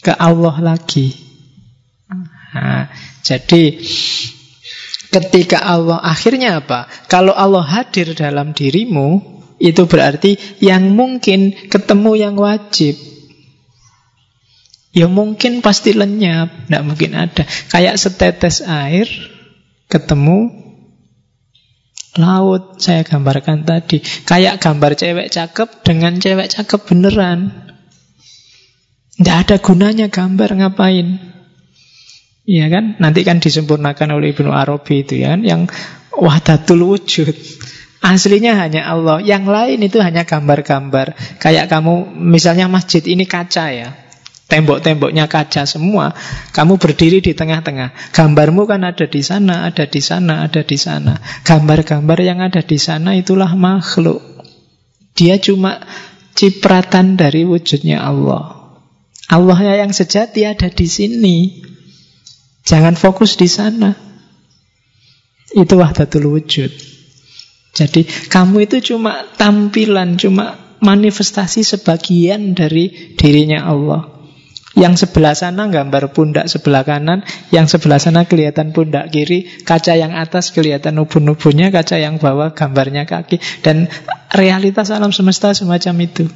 Ke Allah lagi. Nah, jadi Ketika Allah akhirnya apa? Kalau Allah hadir dalam dirimu, itu berarti yang mungkin ketemu yang wajib. Ya mungkin pasti lenyap, tidak mungkin ada. Kayak setetes air ketemu laut saya gambarkan tadi. Kayak gambar cewek cakep dengan cewek cakep beneran. Tidak ada gunanya gambar ngapain. Iya kan? Nanti kan disempurnakan oleh Ibnu Arabi itu ya kan? Yang wahdatul wujud. Aslinya hanya Allah. Yang lain itu hanya gambar-gambar. Kayak kamu, misalnya masjid ini kaca ya. Tembok-temboknya kaca semua. Kamu berdiri di tengah-tengah. Gambarmu kan ada di sana, ada di sana, ada di sana. Gambar-gambar yang ada di sana itulah makhluk. Dia cuma cipratan dari wujudnya Allah. Allahnya yang sejati ada di sini. Jangan fokus di sana. Itu wahdatul wujud. Jadi kamu itu cuma tampilan, cuma manifestasi sebagian dari dirinya Allah. Yang sebelah sana gambar pundak sebelah kanan, yang sebelah sana kelihatan pundak kiri, kaca yang atas kelihatan ubun-ubunnya, kaca yang bawah gambarnya kaki. Dan realitas alam semesta semacam itu.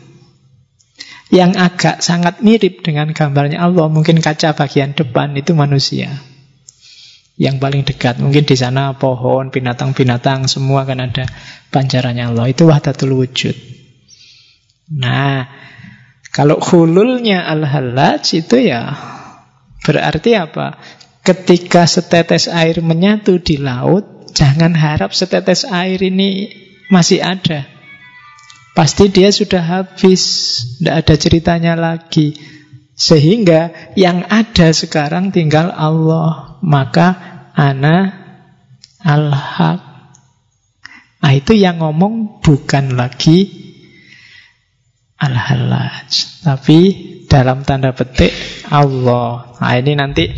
Yang agak sangat mirip dengan gambarnya Allah, mungkin kaca bagian depan itu manusia. Yang paling dekat, mungkin di sana pohon, binatang-binatang, semua kan ada pancarannya Allah. Itu wahdatul wujud. Nah, kalau hululnya al-halaj itu ya berarti apa? Ketika setetes air menyatu di laut, jangan harap setetes air ini masih ada. Pasti dia sudah habis, tidak ada ceritanya lagi. Sehingga yang ada sekarang tinggal Allah. Maka ana al-haq. Nah itu yang ngomong bukan lagi al-halaj. Tapi dalam tanda petik Allah. Nah ini nanti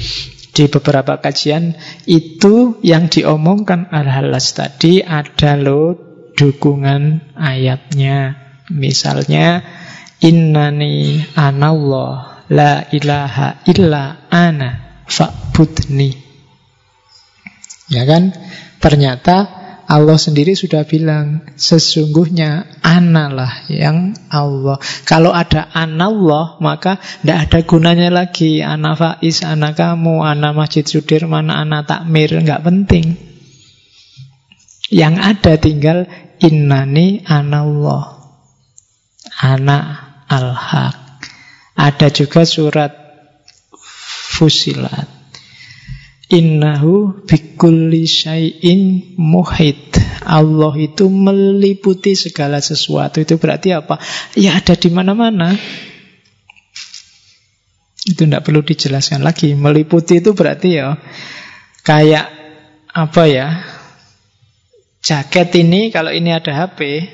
di beberapa kajian itu yang diomongkan al-halaj tadi ada loh dukungan ayatnya. Misalnya innani anallah la ilaha illa ana fa'budni. Ya kan? Ternyata Allah sendiri sudah bilang, sesungguhnya analah yang Allah. Kalau ada anallah, maka tidak ada gunanya lagi. Ana Faiz, ana kamu, ana Masjid Sudirman, ana Takmir, nggak penting. Yang ada tinggal innani anallah. Ana al-haq. Ada juga surat Fusilat. Innahu bikulli syai'in muhid. Allah itu meliputi segala sesuatu. Itu berarti apa? Ya ada di mana-mana. Itu tidak perlu dijelaskan lagi. Meliputi itu berarti ya kayak apa ya? Jaket ini kalau ini ada HP,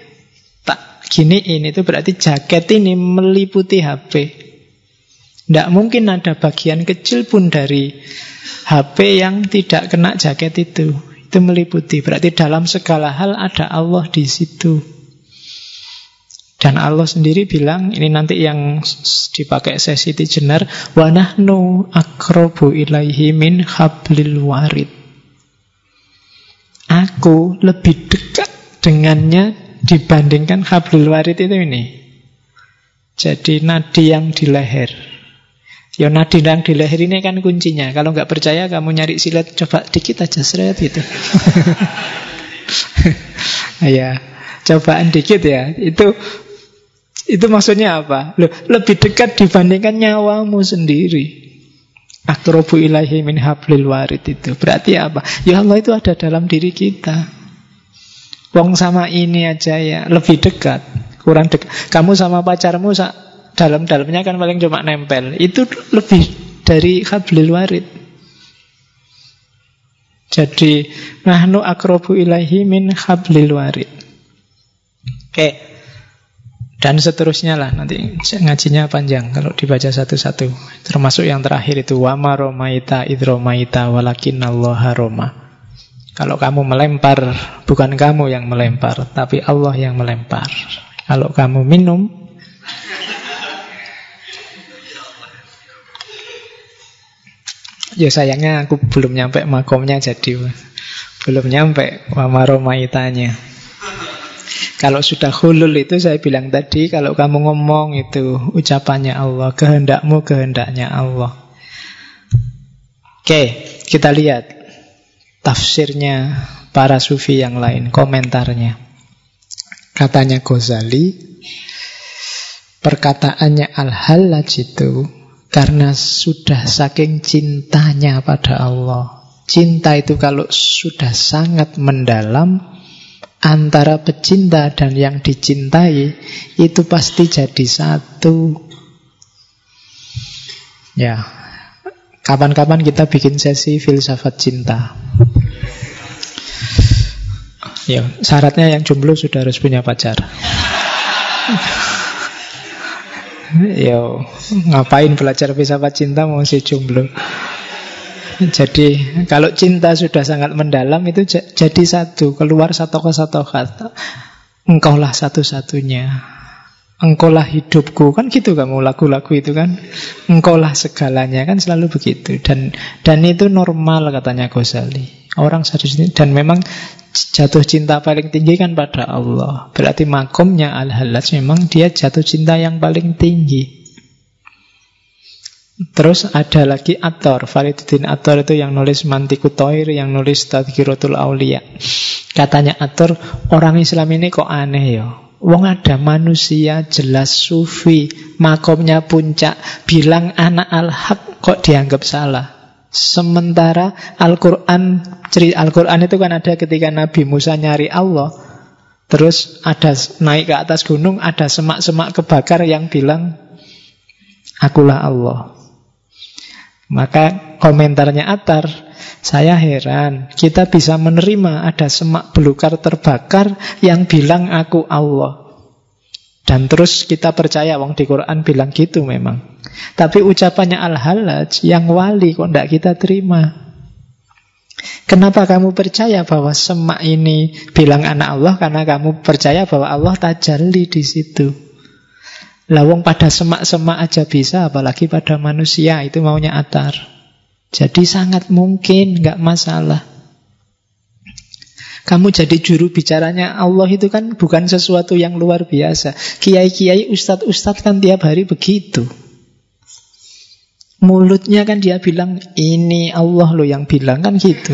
tak gini ini itu berarti jaket ini meliputi HP. Tidak mungkin ada bagian kecil pun dari HP yang tidak kena jaket itu. Itu meliputi. Berarti dalam segala hal ada Allah di situ. Dan Allah sendiri bilang, ini nanti yang dipakai sesi tijenar, wa nahnu akrobu ilaihi min hablil warid. Aku lebih dekat dengannya dibandingkan hablil warid itu ini. Jadi nadi yang di leher. Ya nadi yang di leher ini kan kuncinya. Kalau nggak percaya kamu nyari silat coba dikit aja seret gitu. [laughs] ya, cobaan dikit ya. Itu itu maksudnya apa? Loh, lebih dekat dibandingkan nyawamu sendiri. Akrobu ilahi min hablil warid itu. Berarti apa? Ya Allah itu ada dalam diri kita. Wong sama ini aja ya lebih dekat, kurang dekat. Kamu sama pacarmu dalam-dalamnya kan paling cuma nempel. Itu lebih dari hablil warid. Jadi nahnu akrobu ilahi min hablil warid. Oke. Dan seterusnya lah nanti ngajinya panjang kalau dibaca satu-satu. Termasuk yang terakhir itu wama romaita idromaita walakin Allah roma. Kalau kamu melempar, bukan kamu yang melempar, tapi Allah yang melempar. Kalau kamu minum, Ya sayangnya aku belum nyampe makomnya jadi belum nyampe wamaromaitanya. Kalau sudah hulul itu saya bilang tadi Kalau kamu ngomong itu ucapannya Allah Kehendakmu kehendaknya Allah Oke kita lihat Tafsirnya para sufi yang lain Komentarnya Katanya Ghazali Perkataannya Al-Hallaj itu karena sudah saking cintanya pada Allah. Cinta itu kalau sudah sangat mendalam antara pecinta dan yang dicintai itu pasti jadi satu. Ya. Kapan-kapan kita bikin sesi filsafat cinta. Ya, syaratnya yang jomblo sudah harus punya pacar. Ya ngapain belajar filsafat cinta mau si jomblo. Jadi kalau cinta sudah sangat mendalam itu jadi satu, keluar satu ke satu kata. Engkaulah satu-satunya. Engkaulah hidupku kan gitu kamu lagu-lagu itu kan. Engkaulah segalanya kan selalu begitu dan dan itu normal katanya Ghazali. Orang seharusnya dan memang jatuh cinta paling tinggi kan pada Allah. Berarti makomnya Al-Halaj memang dia jatuh cinta yang paling tinggi. Terus ada lagi Ator, Fariduddin Ator itu yang nulis Mantiku Toir, yang nulis Tadkiratul Aulia. Katanya Ator, orang Islam ini kok aneh ya. Wong ada manusia jelas sufi, makomnya puncak, bilang anak al-haq kok dianggap salah. Sementara Al-Quran Al-Quran itu kan ada ketika Nabi Musa nyari Allah Terus ada naik ke atas gunung Ada semak-semak kebakar yang bilang Akulah Allah Maka komentarnya Atar Saya heran Kita bisa menerima ada semak belukar terbakar Yang bilang aku Allah dan terus kita percaya wong di Quran bilang gitu memang. Tapi ucapannya Al-Halaj yang wali kok tidak kita terima. Kenapa kamu percaya bahwa semak ini bilang anak Allah? Karena kamu percaya bahwa Allah tajalli di situ. Lawong pada semak-semak aja bisa, apalagi pada manusia itu maunya atar. Jadi sangat mungkin, nggak masalah. Kamu jadi juru bicaranya Allah itu kan bukan sesuatu yang luar biasa. Kiai-kiai, ustadz-ustadz kan tiap hari begitu. Mulutnya kan dia bilang, ini Allah lo yang bilang kan gitu.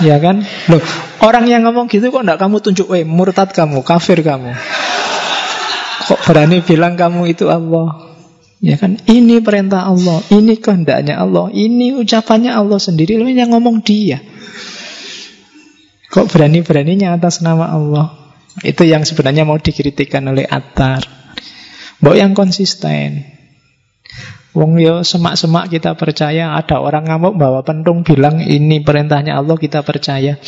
Ya kan? Loh, orang yang ngomong gitu kok enggak kamu tunjuk, "Eh, murtad kamu, kafir kamu." Kok berani bilang kamu itu Allah? Ya kan? Ini perintah Allah, ini kehendaknya Allah, ini ucapannya Allah sendiri, loh yang ngomong dia. Kok berani-beraninya atas nama Allah? Itu yang sebenarnya mau dikritikkan oleh Attar. Bahwa yang konsisten. Wong yo semak-semak kita percaya Ada orang ngamuk bawa pentung bilang Ini perintahnya Allah kita percaya.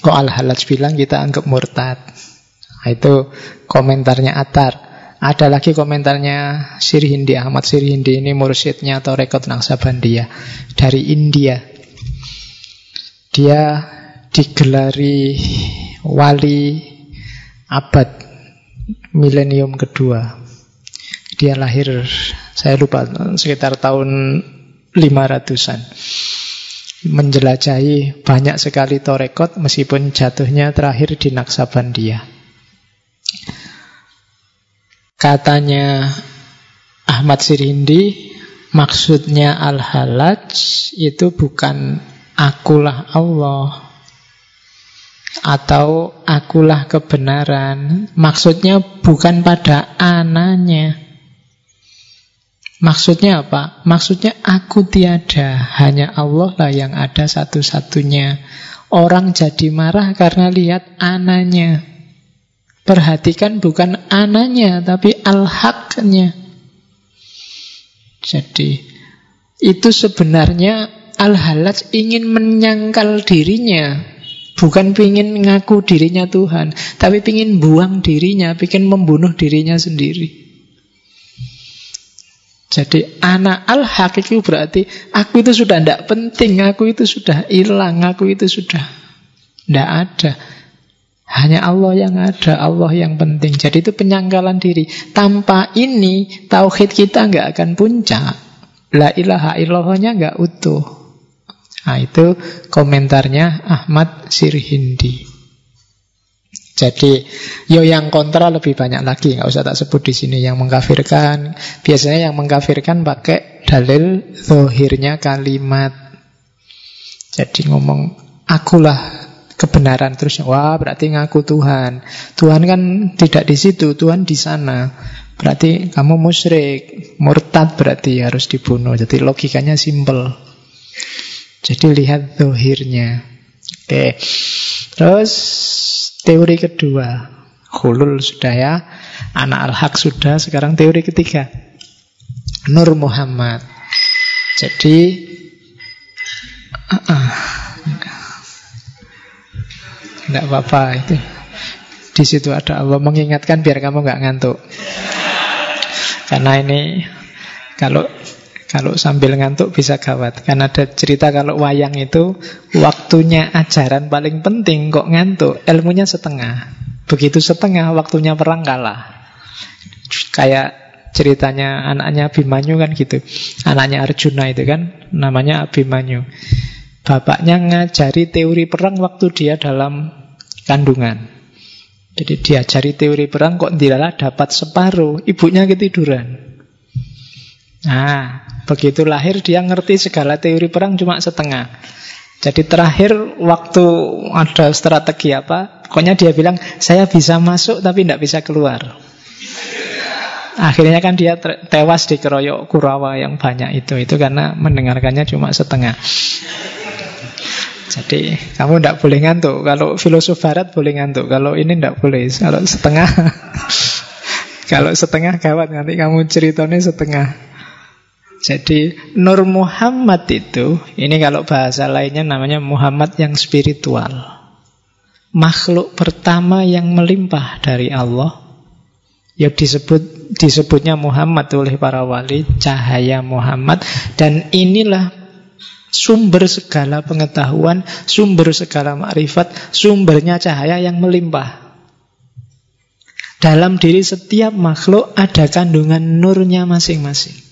Kok Al-Halaj bilang kita anggap murtad. Nah, Itu komentarnya Atar. Ada lagi komentarnya Sirhindi Ahmad. Sirhindi Ini mursyidnya atau rekod Nangsabandia. Dari India. Dia digelari wali abad milenium kedua dia lahir saya lupa sekitar tahun 500-an. Menjelajahi banyak sekali torekot meskipun jatuhnya terakhir di Naksabandia. Katanya Ahmad Sirindi, maksudnya Al-Halaj itu bukan akulah Allah atau akulah kebenaran. Maksudnya bukan pada ananya Maksudnya apa? Maksudnya aku tiada, hanya Allah lah yang ada satu-satunya. Orang jadi marah karena lihat ananya. Perhatikan bukan ananya, tapi al-haqnya. Jadi, itu sebenarnya al-halaj ingin menyangkal dirinya. Bukan ingin ngaku dirinya Tuhan, tapi ingin buang dirinya, ingin membunuh dirinya sendiri. Jadi anak al-hakiki berarti aku itu sudah tidak penting, aku itu sudah hilang, aku itu sudah tidak ada. Hanya Allah yang ada, Allah yang penting. Jadi itu penyangkalan diri. Tanpa ini tauhid kita nggak akan puncak. La ilaha illallahnya nggak utuh. Nah itu komentarnya Ahmad Sirhindi. Jadi, yo yang kontra lebih banyak lagi, nggak usah tak sebut di sini. Yang mengkafirkan, biasanya yang mengkafirkan pakai dalil zohirnya kalimat. Jadi ngomong, akulah kebenaran terus wah berarti ngaku Tuhan. Tuhan kan tidak di situ, Tuhan di sana. Berarti kamu musyrik, murtad berarti harus dibunuh. Jadi logikanya simple. Jadi lihat zohirnya. Oke. Terus Teori kedua, Hulul sudah ya, Anak al-haq sudah, sekarang teori ketiga. Nur Muhammad. Jadi uh, uh, Tidak apa-apa itu. Di situ ada Allah mengingatkan biar kamu nggak ngantuk. Karena ini kalau kalau sambil ngantuk bisa gawat. Kan ada cerita kalau wayang itu waktunya ajaran paling penting kok ngantuk, ilmunya setengah. Begitu setengah waktunya perang kalah. Kayak ceritanya anaknya Abimanyu kan gitu. Anaknya Arjuna itu kan namanya Abimanyu. Bapaknya ngajari teori perang waktu dia dalam kandungan. Jadi diajari teori perang kok tidak dapat separuh, ibunya ketiduran. Nah, begitu lahir dia ngerti segala teori perang cuma setengah. Jadi terakhir waktu ada strategi apa, pokoknya dia bilang saya bisa masuk tapi tidak bisa keluar. Akhirnya kan dia tewas di keroyok Kurawa yang banyak itu. Itu karena mendengarkannya cuma setengah. Jadi kamu tidak boleh ngantuk. Kalau filosof barat boleh ngantuk. Kalau ini tidak boleh. Kalau setengah, [laughs] kalau setengah gawat nanti kamu ceritanya setengah. Jadi Nur Muhammad itu Ini kalau bahasa lainnya namanya Muhammad yang spiritual. Makhluk pertama yang melimpah dari Allah. Ya disebut disebutnya Muhammad oleh para wali Cahaya Muhammad. Dan inilah sumber segala pengetahuan Sumber segala makrifat Sumbernya cahaya yang melimpah. Dalam diri setiap makhluk ada kandungan nurnya masing-masing.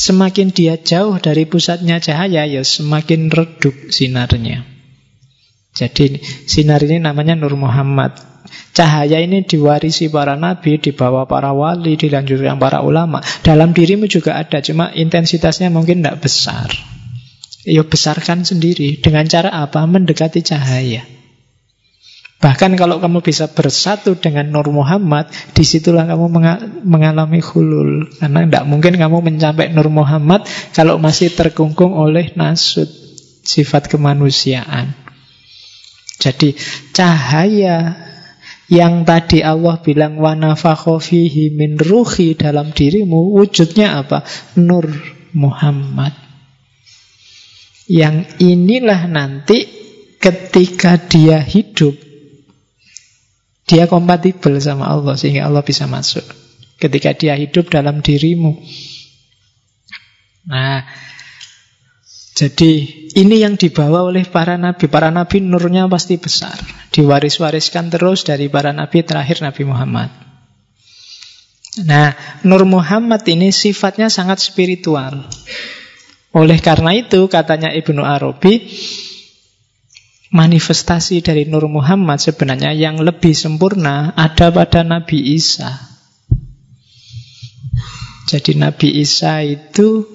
Semakin dia jauh dari pusatnya cahaya, ya semakin redup sinarnya. Jadi sinar ini namanya Nur Muhammad. Cahaya ini diwarisi para nabi, dibawa para wali, dilanjutkan para ulama. Dalam dirimu juga ada, cuma intensitasnya mungkin tidak besar. Ya besarkan sendiri. Dengan cara apa? Mendekati cahaya. Bahkan kalau kamu bisa bersatu dengan Nur Muhammad, di situlah kamu mengalami hulul. Karena tidak mungkin kamu mencapai Nur Muhammad kalau masih terkungkung oleh nasut, sifat kemanusiaan. Jadi cahaya yang tadi Allah bilang wanafakhofihi min ruhi dalam dirimu, wujudnya apa? Nur Muhammad. Yang inilah nanti ketika dia hidup dia kompatibel sama Allah sehingga Allah bisa masuk. Ketika dia hidup dalam dirimu. Nah, jadi ini yang dibawa oleh para nabi. Para nabi nurnya pasti besar. Diwaris-wariskan terus dari para nabi terakhir Nabi Muhammad. Nah, Nur Muhammad ini sifatnya sangat spiritual. Oleh karena itu, katanya Ibnu Arabi, manifestasi dari Nur Muhammad sebenarnya yang lebih sempurna ada pada Nabi Isa. Jadi Nabi Isa itu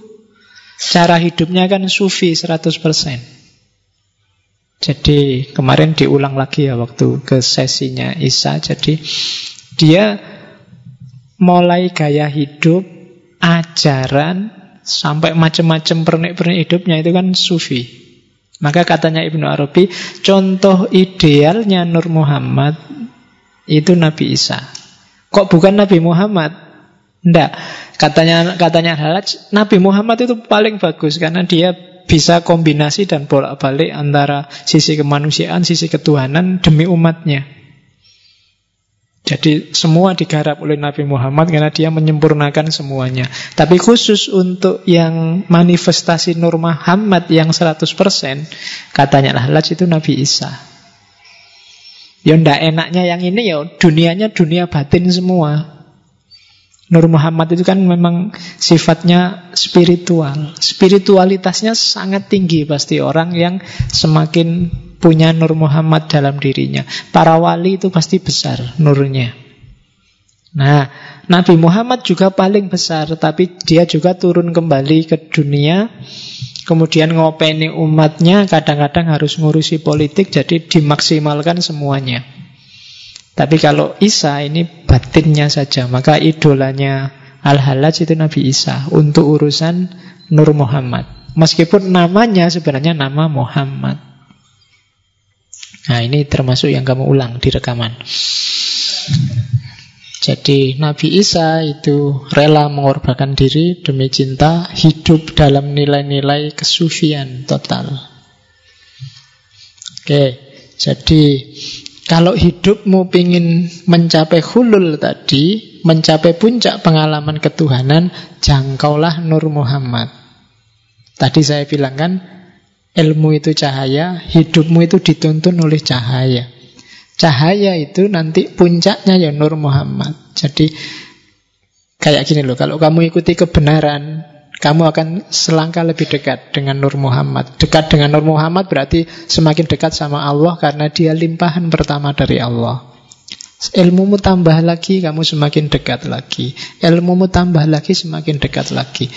cara hidupnya kan sufi 100%. Jadi kemarin diulang lagi ya waktu ke sesinya Isa. Jadi dia mulai gaya hidup, ajaran, sampai macam-macam pernik-pernik hidupnya itu kan sufi. Maka katanya Ibnu Arabi, contoh idealnya Nur Muhammad itu Nabi Isa. Kok bukan Nabi Muhammad? Tidak. Katanya katanya Halaj, Nabi Muhammad itu paling bagus karena dia bisa kombinasi dan bolak-balik antara sisi kemanusiaan, sisi ketuhanan demi umatnya. Jadi semua digarap oleh Nabi Muhammad karena dia menyempurnakan semuanya. Tapi khusus untuk yang manifestasi Nur Muhammad yang 100% katanya lah itu Nabi Isa. Ya ndak enaknya yang ini ya dunianya dunia batin semua. Nur Muhammad itu kan memang sifatnya spiritual. Spiritualitasnya sangat tinggi pasti orang yang semakin punya Nur Muhammad dalam dirinya. Para wali itu pasti besar nurnya. Nah, Nabi Muhammad juga paling besar, tapi dia juga turun kembali ke dunia. Kemudian ngopeni umatnya, kadang-kadang harus ngurusi politik, jadi dimaksimalkan semuanya. Tapi kalau Isa ini batinnya saja, maka idolanya Al-Halaj itu Nabi Isa untuk urusan Nur Muhammad. Meskipun namanya sebenarnya nama Muhammad. Nah ini termasuk yang kamu ulang di rekaman. Jadi Nabi Isa itu rela mengorbankan diri demi cinta, hidup dalam nilai-nilai kesufian total. Oke, jadi kalau hidupmu ingin mencapai hulul tadi, mencapai puncak pengalaman ketuhanan, jangkaulah Nur Muhammad. Tadi saya bilang kan, Ilmu itu cahaya, hidupmu itu dituntun oleh cahaya. Cahaya itu nanti puncaknya ya Nur Muhammad. Jadi kayak gini loh, kalau kamu ikuti kebenaran, kamu akan selangkah lebih dekat dengan Nur Muhammad. Dekat dengan Nur Muhammad berarti semakin dekat sama Allah karena dia limpahan pertama dari Allah. Ilmumu tambah lagi, kamu semakin dekat lagi. Ilmumu tambah lagi, semakin dekat lagi.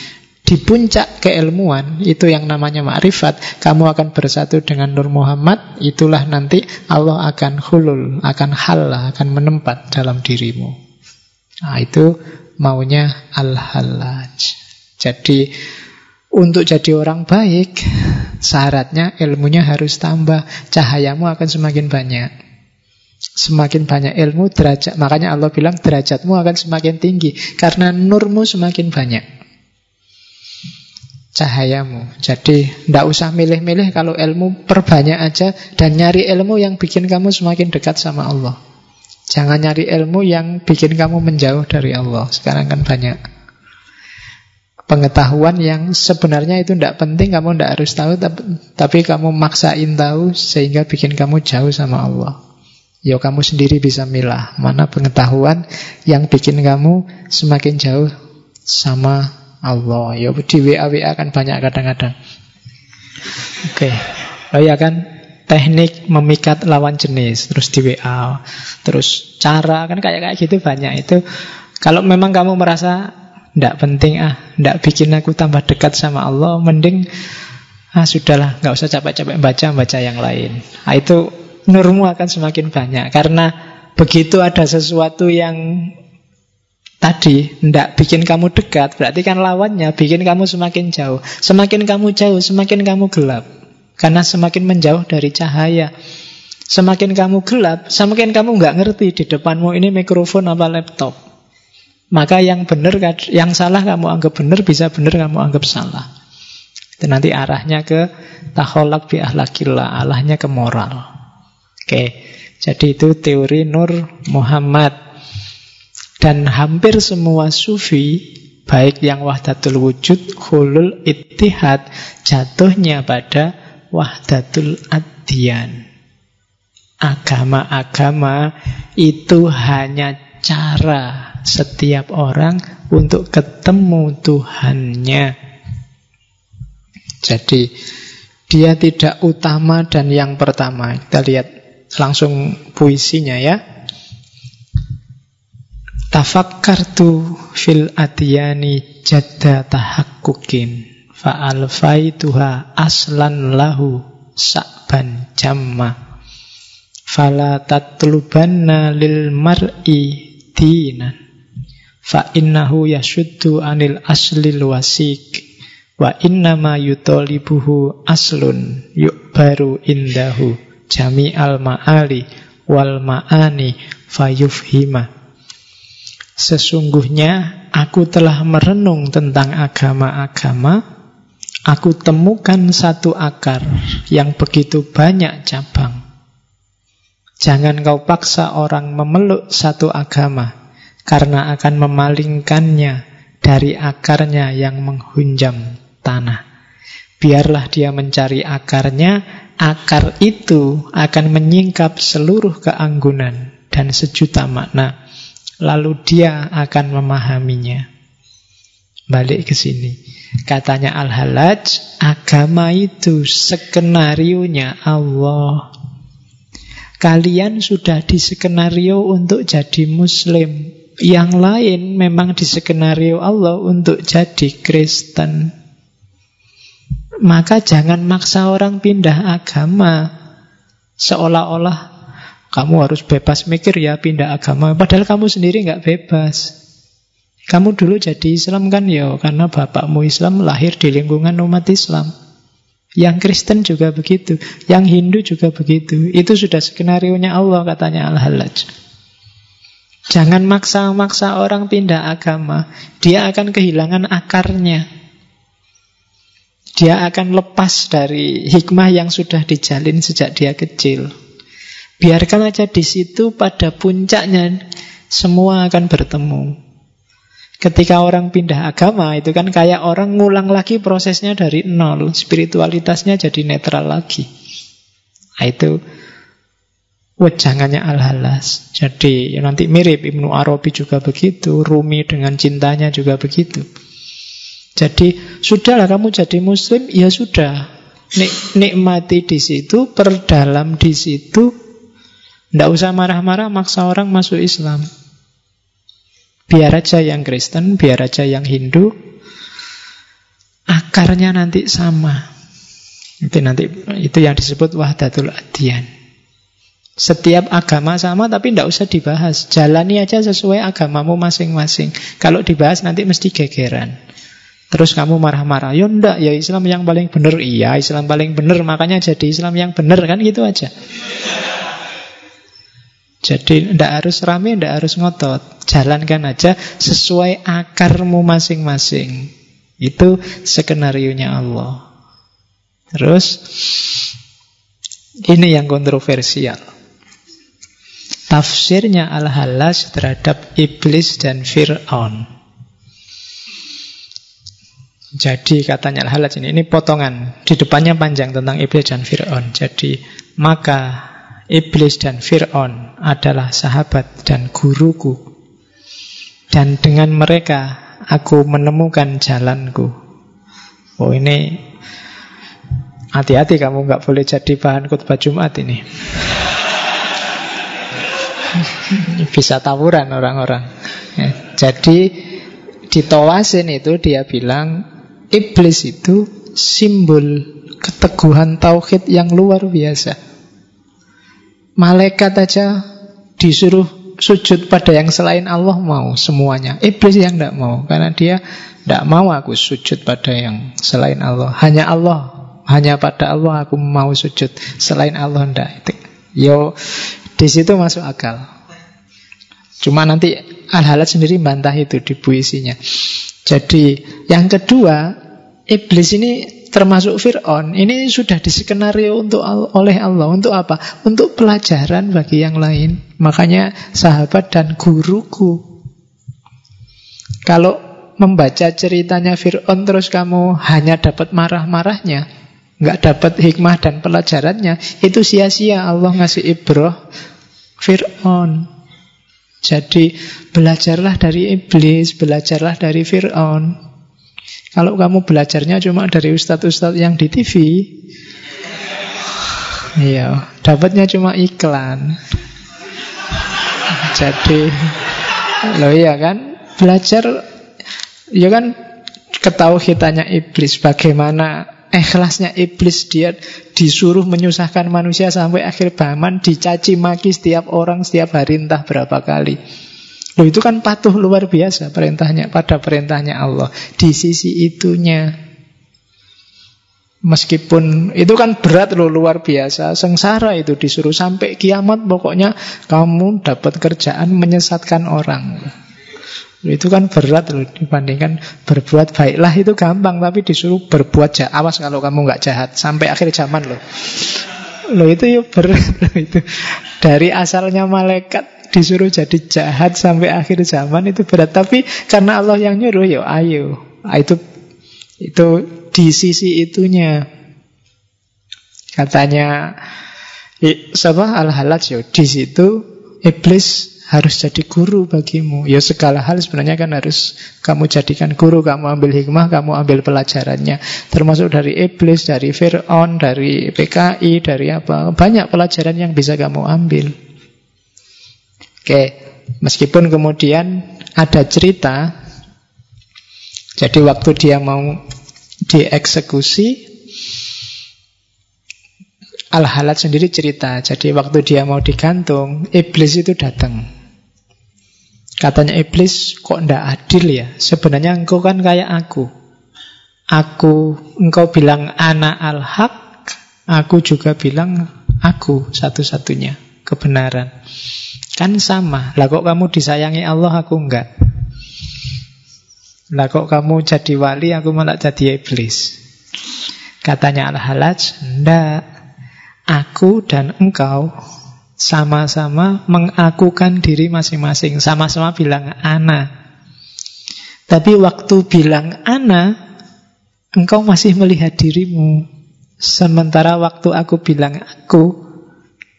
Di puncak keilmuan, itu yang namanya makrifat, kamu akan bersatu dengan Nur Muhammad, itulah nanti Allah akan hulul, akan halah, akan menempat dalam dirimu. Nah, itu maunya Al-Hallaj. Jadi, untuk jadi orang baik, syaratnya ilmunya harus tambah, cahayamu akan semakin banyak. Semakin banyak ilmu, derajat. Makanya Allah bilang derajatmu akan semakin tinggi. Karena nurmu semakin banyak cahayamu. Jadi tidak usah milih-milih kalau ilmu perbanyak aja dan nyari ilmu yang bikin kamu semakin dekat sama Allah. Jangan nyari ilmu yang bikin kamu menjauh dari Allah. Sekarang kan banyak pengetahuan yang sebenarnya itu tidak penting, kamu tidak harus tahu, tapi, kamu maksain tahu sehingga bikin kamu jauh sama Allah. Ya kamu sendiri bisa milah mana pengetahuan yang bikin kamu semakin jauh sama Allah. Ya di WA-WA kan banyak kadang-kadang. Oke. Okay. Oh ya kan teknik memikat lawan jenis terus di WA terus cara kan kayak kayak gitu banyak itu kalau memang kamu merasa tidak penting ah tidak bikin aku tambah dekat sama Allah mending ah sudahlah nggak usah capek-capek baca baca yang lain nah, itu nurmu akan semakin banyak karena begitu ada sesuatu yang tadi tidak bikin kamu dekat berarti kan lawannya bikin kamu semakin jauh. Semakin kamu jauh semakin kamu gelap. Karena semakin menjauh dari cahaya. Semakin kamu gelap Semakin kamu nggak ngerti di depanmu ini mikrofon apa laptop. Maka yang benar, yang salah kamu anggap benar Bisa benar kamu anggap salah. Itu nanti arahnya ke Taholak bi ahlakillah Arahnya ke moral. Oke Jadi itu teori Nur Muhammad Dan hampir semua sufi Baik yang wahdatul wujud Hulul ittihad Jatuhnya pada wahdatul adyan. Agama-agama itu hanya cara setiap orang untuk ketemu Tuhannya. Jadi dia tidak utama dan yang pertama. Kita lihat langsung puisinya ya. Tafakkartu fil adiyani jadda tahakkukin fa'alfaituha aslan lahu sa'ban jamma. Fala tatlubanna lil mar'i dinan fa innahu yashuddu anil aslil wasik wa innama yutolibuhu aslun yukbaru indahu jami'al ma'ali wal ma'ani fayufhima Sesungguhnya aku telah merenung tentang agama-agama Aku temukan satu akar yang begitu banyak cabang. Jangan kau paksa orang memeluk satu agama, karena akan memalingkannya dari akarnya yang menghunjam tanah. Biarlah dia mencari akarnya, akar itu akan menyingkap seluruh keanggunan dan sejuta makna. Lalu dia akan memahaminya. Balik ke sini. Katanya Al-Halaj, agama itu skenario-nya Allah. Kalian sudah di skenario untuk jadi muslim. Yang lain memang di skenario Allah untuk jadi Kristen. Maka jangan maksa orang pindah agama. Seolah-olah kamu harus bebas mikir ya pindah agama. Padahal kamu sendiri nggak bebas. Kamu dulu jadi Islam kan ya karena bapakmu Islam lahir di lingkungan umat Islam. Yang Kristen juga begitu, yang Hindu juga begitu. Itu sudah skenario-nya Allah katanya Al-Halaj. Jangan maksa-maksa orang pindah agama. Dia akan kehilangan akarnya. Dia akan lepas dari hikmah yang sudah dijalin sejak dia kecil. Biarkan aja di situ pada puncaknya semua akan bertemu. Ketika orang pindah agama itu kan kayak orang ngulang lagi prosesnya dari nol, spiritualitasnya jadi netral lagi. Nah, itu wejangannya Al-Halas. Jadi ya nanti mirip Ibnu Arabi juga begitu, Rumi dengan cintanya juga begitu. Jadi sudahlah kamu jadi muslim, ya sudah. Nik nikmati di situ, perdalam di situ. Tidak usah marah-marah maksa orang masuk Islam. Biar aja yang Kristen, biar aja yang Hindu, akarnya nanti sama. Itu nanti itu yang disebut wahdatul adian. Setiap agama sama tapi tidak usah dibahas. Jalani aja sesuai agamamu masing-masing. Kalau dibahas nanti mesti gegeran. Terus kamu marah-marah. Ya enggak, ya Islam yang paling benar. Iya, Islam paling benar, makanya jadi Islam yang benar kan gitu aja. Jadi tidak harus rame, tidak harus ngotot. Jalankan aja sesuai akarmu masing-masing. Itu skenario-nya Allah. Terus ini yang kontroversial. Tafsirnya Al-Halas terhadap iblis dan Fir'aun. Jadi katanya Al-Halas ini, ini potongan. Di depannya panjang tentang iblis dan Fir'aun. Jadi maka Iblis dan Fir'aun adalah sahabat dan guruku. Dan dengan mereka aku menemukan jalanku. Oh ini hati-hati kamu nggak boleh jadi bahan khutbah Jumat ini. [laughs] Bisa tawuran orang-orang. Ya, jadi di Tawasin itu dia bilang iblis itu simbol keteguhan tauhid yang luar biasa. Malaikat aja disuruh sujud pada yang selain Allah mau semuanya. Iblis yang tidak mau karena dia tidak mau aku sujud pada yang selain Allah. Hanya Allah, hanya pada Allah aku mau sujud. Selain Allah tidak. Yo di situ masuk akal. Cuma nanti Al-Halat sendiri bantah itu di puisinya. Jadi yang kedua, iblis ini termasuk Fir'aun, ini sudah diskenario untuk oleh Allah. Untuk apa? Untuk pelajaran bagi yang lain. Makanya sahabat dan guruku. Kalau membaca ceritanya Fir'aun terus kamu hanya dapat marah-marahnya, nggak dapat hikmah dan pelajarannya, itu sia-sia Allah ngasih ibroh Fir'aun. Jadi belajarlah dari iblis, belajarlah dari Fir'aun. Kalau kamu belajarnya cuma dari ustadz-ustadz yang di TV, iya, dapatnya cuma iklan. Jadi, lo iya kan, belajar, ya kan, ketauhidannya iblis, bagaimana ikhlasnya iblis dia disuruh menyusahkan manusia sampai akhir zaman dicaci maki setiap orang setiap hari entah berapa kali. Loh itu kan patuh luar biasa perintahnya pada perintahnya Allah. Di sisi itunya Meskipun itu kan berat loh luar biasa Sengsara itu disuruh sampai kiamat Pokoknya kamu dapat kerjaan menyesatkan orang. Itu kan berat loh dibandingkan berbuat baiklah itu gampang Tapi disuruh berbuat jahat Awas kalau kamu nggak jahat Sampai akhir zaman loh. Loh itu ya berat loh itu. Dari asalnya malaikat disuruh jadi jahat sampai akhir zaman itu berat. Tapi karena Allah yang nyuruh, ya ayo. Ah, itu itu di sisi itunya. Katanya siapa al halaj yo di situ iblis harus jadi guru bagimu. Ya segala hal sebenarnya kan harus kamu jadikan guru, kamu ambil hikmah, kamu ambil pelajarannya. Termasuk dari iblis, dari Fir'aun, dari PKI, dari apa. Banyak pelajaran yang bisa kamu ambil. Oke, meskipun kemudian ada cerita, jadi waktu dia mau dieksekusi, Al-Halat sendiri cerita, jadi waktu dia mau digantung, iblis itu datang. Katanya iblis, kok ndak adil ya? Sebenarnya engkau kan kayak aku. Aku, engkau bilang anak al-haq, aku juga bilang aku satu-satunya kebenaran. Kan sama. Lah kok kamu disayangi Allah, aku enggak. Lah kok kamu jadi wali, aku malah jadi iblis. Katanya Al-Halaj, enggak. Aku dan engkau sama-sama mengakukan diri masing-masing. Sama-sama bilang ana. Tapi waktu bilang ana, engkau masih melihat dirimu. Sementara waktu aku bilang aku,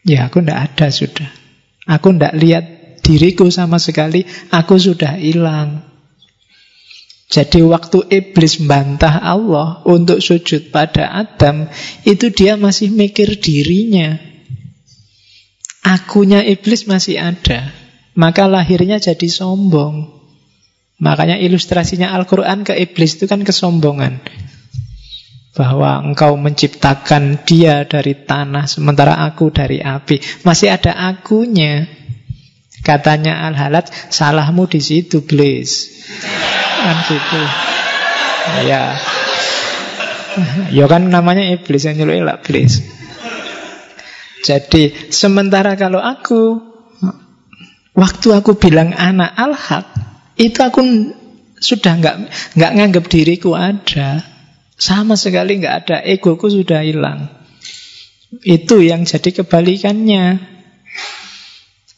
ya aku ndak ada sudah. Aku tidak lihat diriku sama sekali, aku sudah hilang. Jadi waktu iblis membantah Allah untuk sujud pada Adam, itu dia masih mikir dirinya. Akunya iblis masih ada. Maka lahirnya jadi sombong. Makanya ilustrasinya Al-Quran ke iblis itu kan kesombongan. Bahwa engkau menciptakan dia dari tanah Sementara aku dari api. Masih ada akunya. Katanya Al-Halat Salahmu di situ please Kan gitu. Ya Ya kan namanya iblis yang nyuruh elak please Jadi sementara kalau aku Waktu aku bilang anak al-haq Itu aku sudah nggak nggak nganggap diriku ada sama sekali nggak ada, egoku sudah hilang. Itu yang jadi kebalikannya.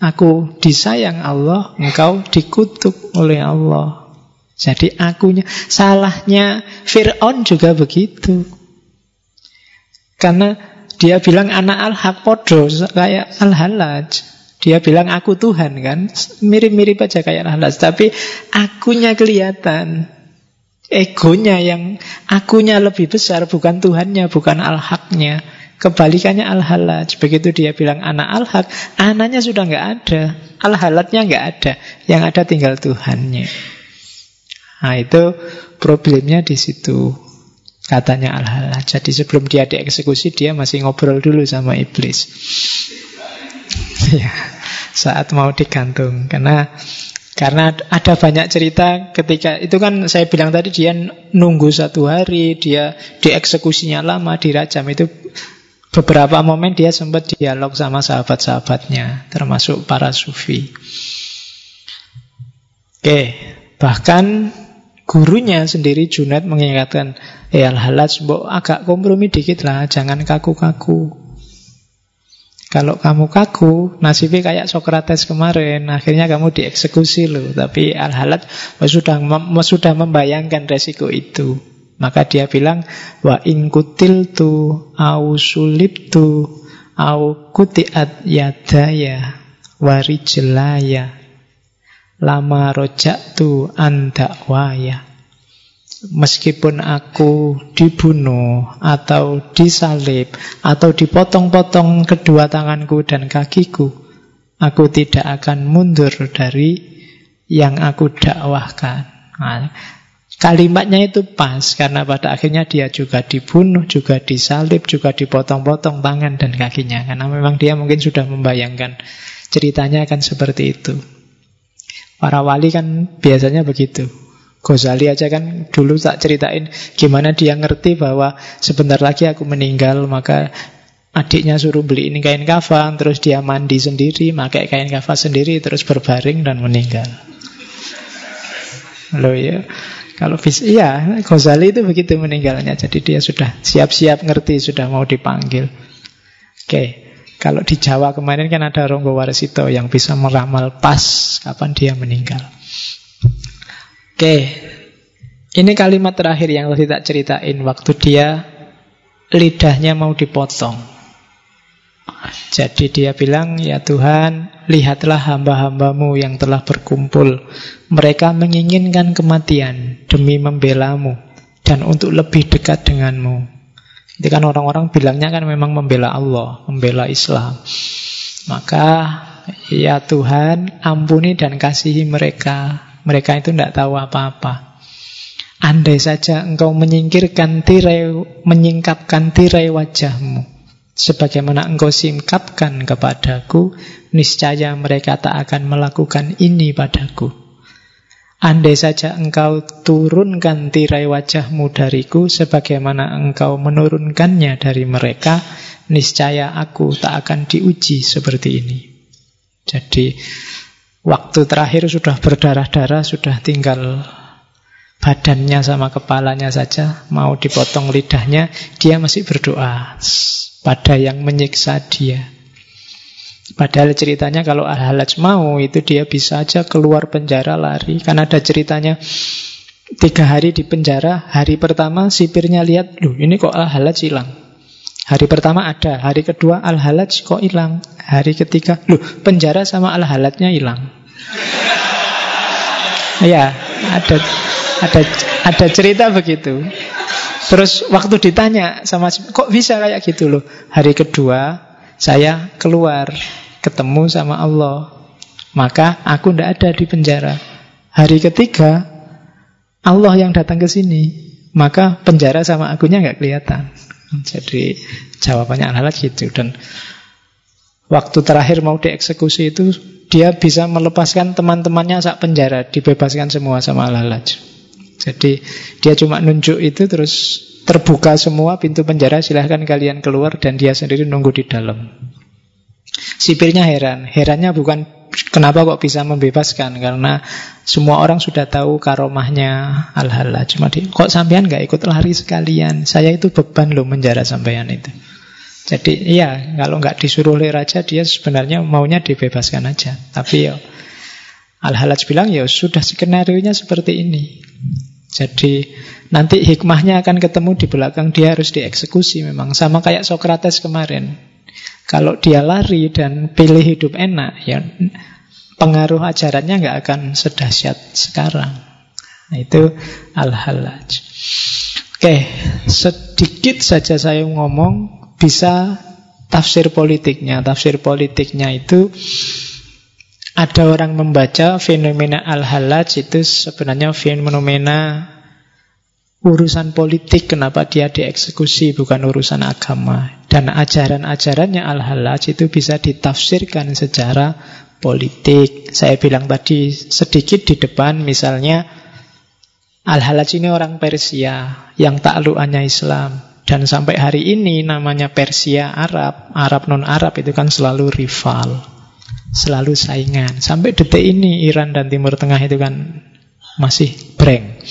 Aku disayang Allah, engkau dikutuk oleh Allah. Jadi akunya, salahnya Fir'aun juga begitu. Karena dia bilang anak al-haq kayak al-halaj. Dia bilang aku Tuhan kan, mirip-mirip aja kayak Al-Halaj, tapi akunya kelihatan. Egonya yang akunya lebih besar, bukan Tuhannya, bukan Al-Haknya. Kebalikannya Al-Halaj. Begitu dia bilang anak Al-Hak, anaknya sudah nggak ada. Al-Halatnya nggak ada. Yang ada tinggal Tuhannya. Nah itu problemnya di situ. Katanya Al-Halaj. Jadi sebelum dia dieksekusi, dia masih ngobrol dulu sama iblis. [laughs] ya, saat mau digantung. Karena karena ada banyak cerita ketika itu kan saya bilang tadi dia nunggu satu hari, dia dieksekusinya lama, dirajam itu beberapa momen dia sempat dialog sama sahabat-sahabatnya, termasuk para sufi. Oke, bahkan gurunya sendiri Junaid mengingatkan, eh al-halaj, agak kompromi dikit lah, jangan kaku-kaku. Kalau kamu kaku, nasibnya kayak Socrates kemarin, akhirnya kamu dieksekusi loh. Tapi al-halaj sudah, sudah membayangkan resiko itu. Maka dia bilang wa in tu au tu au kutiat yadaya warijlaya lama tu andakwaya. Meskipun aku dibunuh atau disalib atau dipotong-potong kedua tanganku dan kakiku, aku tidak akan mundur dari yang aku dakwahkan. Nah, Kalimatnya itu pas karena pada akhirnya dia juga dibunuh, juga disalib, juga dipotong-potong tangan dan kakinya karena memang dia mungkin sudah membayangkan ceritanya akan seperti itu. Para wali kan biasanya begitu. Ghazali aja kan dulu tak ceritain gimana dia ngerti bahwa sebentar lagi aku meninggal maka adiknya suruh beli ini kain kafan terus dia mandi sendiri pakai kain kafan sendiri terus berbaring dan meninggal. Loh ya. Kalau bisa, iya, Ghazali itu begitu meninggalnya. Jadi dia sudah siap-siap ngerti, sudah mau dipanggil. Oke, kalau di Jawa kemarin kan ada Ronggo Warsito yang bisa meramal pas kapan dia meninggal. Oke, ini kalimat terakhir yang tadi tak ceritain waktu dia lidahnya mau dipotong. Jadi dia bilang, ya Tuhan, lihatlah hamba-hambamu yang telah berkumpul. Mereka menginginkan kematian demi membelamu dan untuk lebih dekat denganmu. Itu kan orang-orang bilangnya kan memang membela Allah, membela Islam. Maka ya Tuhan ampuni dan kasihi mereka. Mereka itu tidak tahu apa-apa. Andai saja engkau menyingkirkan tirai, menyingkapkan tirai wajahmu Sebagaimana engkau singkapkan kepadaku, niscaya mereka tak akan melakukan ini padaku. Andai saja engkau turunkan tirai wajahmu dariku, sebagaimana engkau menurunkannya dari mereka, niscaya aku tak akan diuji seperti ini. Jadi, waktu terakhir sudah berdarah-darah, sudah tinggal badannya sama kepalanya saja, mau dipotong lidahnya, dia masih berdoa pada yang menyiksa dia. Padahal ceritanya kalau Al-Halaj mau itu dia bisa aja keluar penjara lari. Kan ada ceritanya tiga hari di penjara, hari pertama sipirnya lihat, loh ini kok Al-Halaj hilang. Hari pertama ada, hari kedua Al-Halaj kok hilang. Hari ketiga, loh penjara sama Al-Halajnya hilang. Ya, ada ada ada cerita begitu. Terus waktu ditanya sama kok bisa kayak gitu loh. Hari kedua saya keluar ketemu sama Allah. Maka aku ndak ada di penjara. Hari ketiga Allah yang datang ke sini. Maka penjara sama akunya nggak kelihatan. Jadi jawabannya adalah gitu dan waktu terakhir mau dieksekusi itu dia bisa melepaskan teman-temannya saat penjara, dibebaskan semua sama Al-Halaj. Jadi dia cuma nunjuk itu terus terbuka semua pintu penjara silahkan kalian keluar dan dia sendiri nunggu di dalam. Sipirnya heran, herannya bukan kenapa kok bisa membebaskan karena semua orang sudah tahu karomahnya al-hala. Cuma di, kok sampean nggak ikut lari sekalian? Saya itu beban loh menjara sampean itu. Jadi iya kalau nggak disuruh oleh raja dia sebenarnya maunya dibebaskan aja. Tapi ya Al-Halaj bilang ya sudah skenario nya seperti ini. Jadi nanti hikmahnya akan ketemu di belakang dia harus dieksekusi memang sama kayak Socrates kemarin. Kalau dia lari dan pilih hidup enak, ya pengaruh ajarannya nggak akan sedahsyat sekarang. Nah, itu al-halaj. Oke, sedikit saja saya ngomong bisa tafsir politiknya. Tafsir politiknya itu ada orang membaca fenomena al-halaj itu sebenarnya fenomena urusan politik kenapa dia dieksekusi bukan urusan agama dan ajaran-ajarannya al-halaj itu bisa ditafsirkan secara politik. Saya bilang tadi sedikit di depan misalnya Al-Halaj ini orang Persia yang taklukannya Islam dan sampai hari ini namanya Persia Arab, Arab non Arab itu kan selalu rival, selalu saingan. Sampai detik ini Iran dan Timur Tengah itu kan masih breng.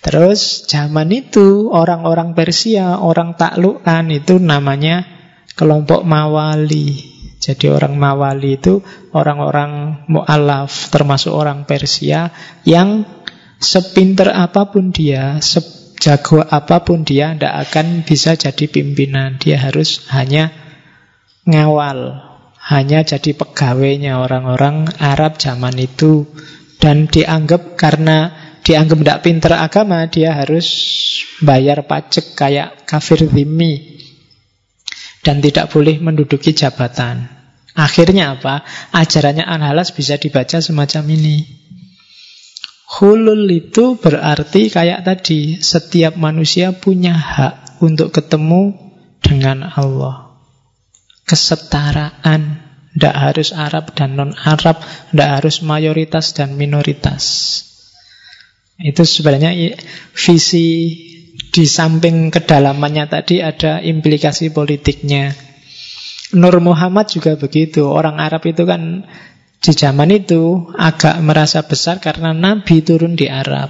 Terus zaman itu orang-orang Persia, orang taklukan itu namanya kelompok Mawali. Jadi orang Mawali itu orang-orang mu'alaf, termasuk orang Persia yang sepinter apa pun dia, sejago apa pun dia, tidak akan bisa jadi pimpinan. Dia harus hanya ngawal, hanya jadi pegawainya orang-orang Arab zaman itu. Dan dianggap karena dianggap tidak pinter agama, dia harus bayar pajak kayak kafir zimmi dan tidak boleh menduduki jabatan. Akhirnya apa? Ajarannya Al-Halas bisa dibaca semacam ini. Hulul itu berarti kayak tadi, setiap manusia punya hak untuk ketemu dengan Allah. Kesetaraan, tidak harus Arab dan non-Arab, tidak harus mayoritas dan minoritas. Itu sebenarnya visi di samping kedalamannya tadi ada implikasi politiknya. Nur Muhammad juga begitu. Orang Arab itu kan di zaman itu agak merasa besar karena Nabi turun di Arab.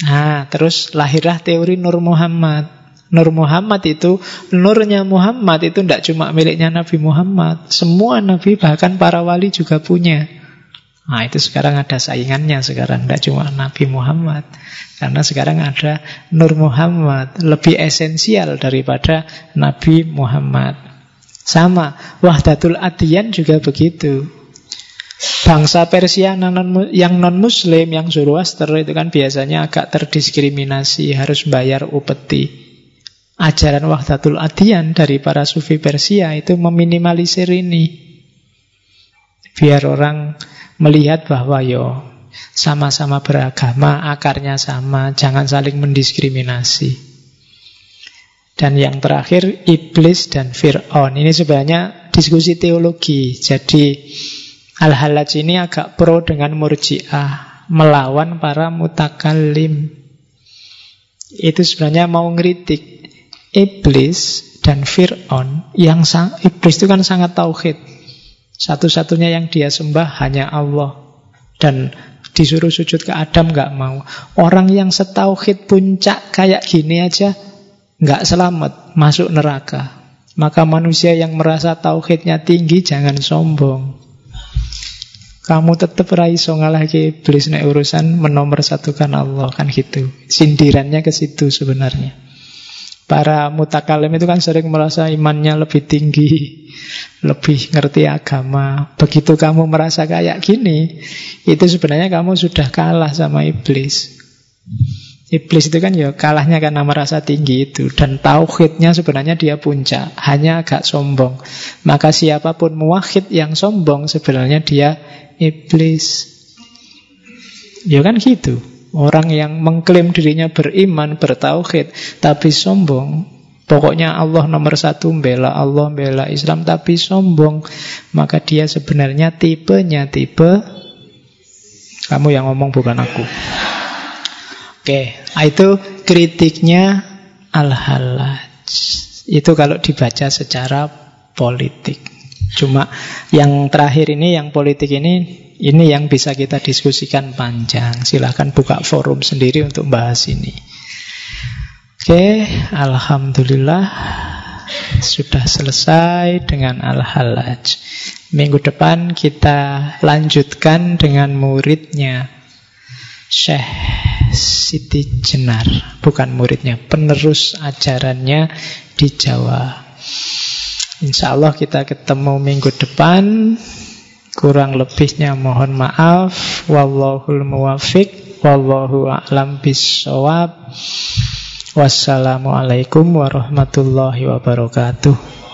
Nah, terus lahirlah teori Nur Muhammad. Nur Muhammad itu, nurnya Muhammad itu tidak cuma miliknya Nabi Muhammad. Semua Nabi bahkan para wali juga punya. Nah itu sekarang ada saingannya sekarang. Tidak cuma Nabi Muhammad. Karena sekarang ada Nur Muhammad Lebih esensial daripada Nabi Muhammad. Sama Wahdatul Adiyan juga begitu. Bangsa Persia yang non-muslim Yang Zoroaster itu kan biasanya agak terdiskriminasi Harus bayar upeti. Ajaran Wahdatul Adiyan dari para sufi Persia Itu meminimalisir ini. Biar orang melihat bahwa yo sama-sama beragama, akarnya sama, jangan saling mendiskriminasi. Dan yang terakhir iblis dan Fir'aun. Ini sebenarnya diskusi teologi. Jadi Al-Halaj ini agak pro dengan murjiah, melawan para mutakalim. Itu sebenarnya mau ngeritik iblis dan Fir'aun yang iblis itu kan sangat tauhid. Satu-satunya yang dia sembah hanya Allah. Dan disuruh sujud ke Adam nggak mau. Orang yang setauhid puncak kayak gini aja nggak selamat, masuk neraka. Maka manusia yang merasa tauhidnya tinggi jangan sombong. Kamu tetap raiso ke iblis urusan menomor satukan Allah kan gitu. Sindirannya ke situ sebenarnya. Para mutakalim itu kan sering merasa imannya lebih tinggi, lebih ngerti agama. Begitu kamu merasa kayak gini, itu sebenarnya kamu sudah kalah sama iblis. Iblis itu kan ya kalahnya karena merasa tinggi itu dan tauhidnya sebenarnya dia puncak, hanya agak sombong. Maka siapa pun muwahid yang sombong sebenarnya dia iblis. Ya kan gitu. Orang yang mengklaim dirinya beriman, bertauhid, tapi sombong. Pokoknya Allah nomor satu, bela Allah, bela Islam, tapi sombong. Maka dia sebenarnya tipenya tipe kamu yang ngomong bukan aku. Oke, itu kritiknya Al-Halaj. Itu kalau dibaca secara politik. Cuma yang terakhir ini, yang politik ini ini yang bisa kita diskusikan panjang. Silahkan buka forum sendiri untuk bahas ini. Oke, Alhamdulillah sudah selesai dengan Al-Halaj. Minggu depan kita lanjutkan dengan muridnya Syekh Siti Jenar. Bukan muridnya, penerus ajarannya di Jawa. Insya Allah kita ketemu minggu depan. Kurang lebihnya mohon maaf. Wallahul muwafiq. Wallahu a'lam bisawab. Wassalamualaikum warahmatullahi wabarakatuh.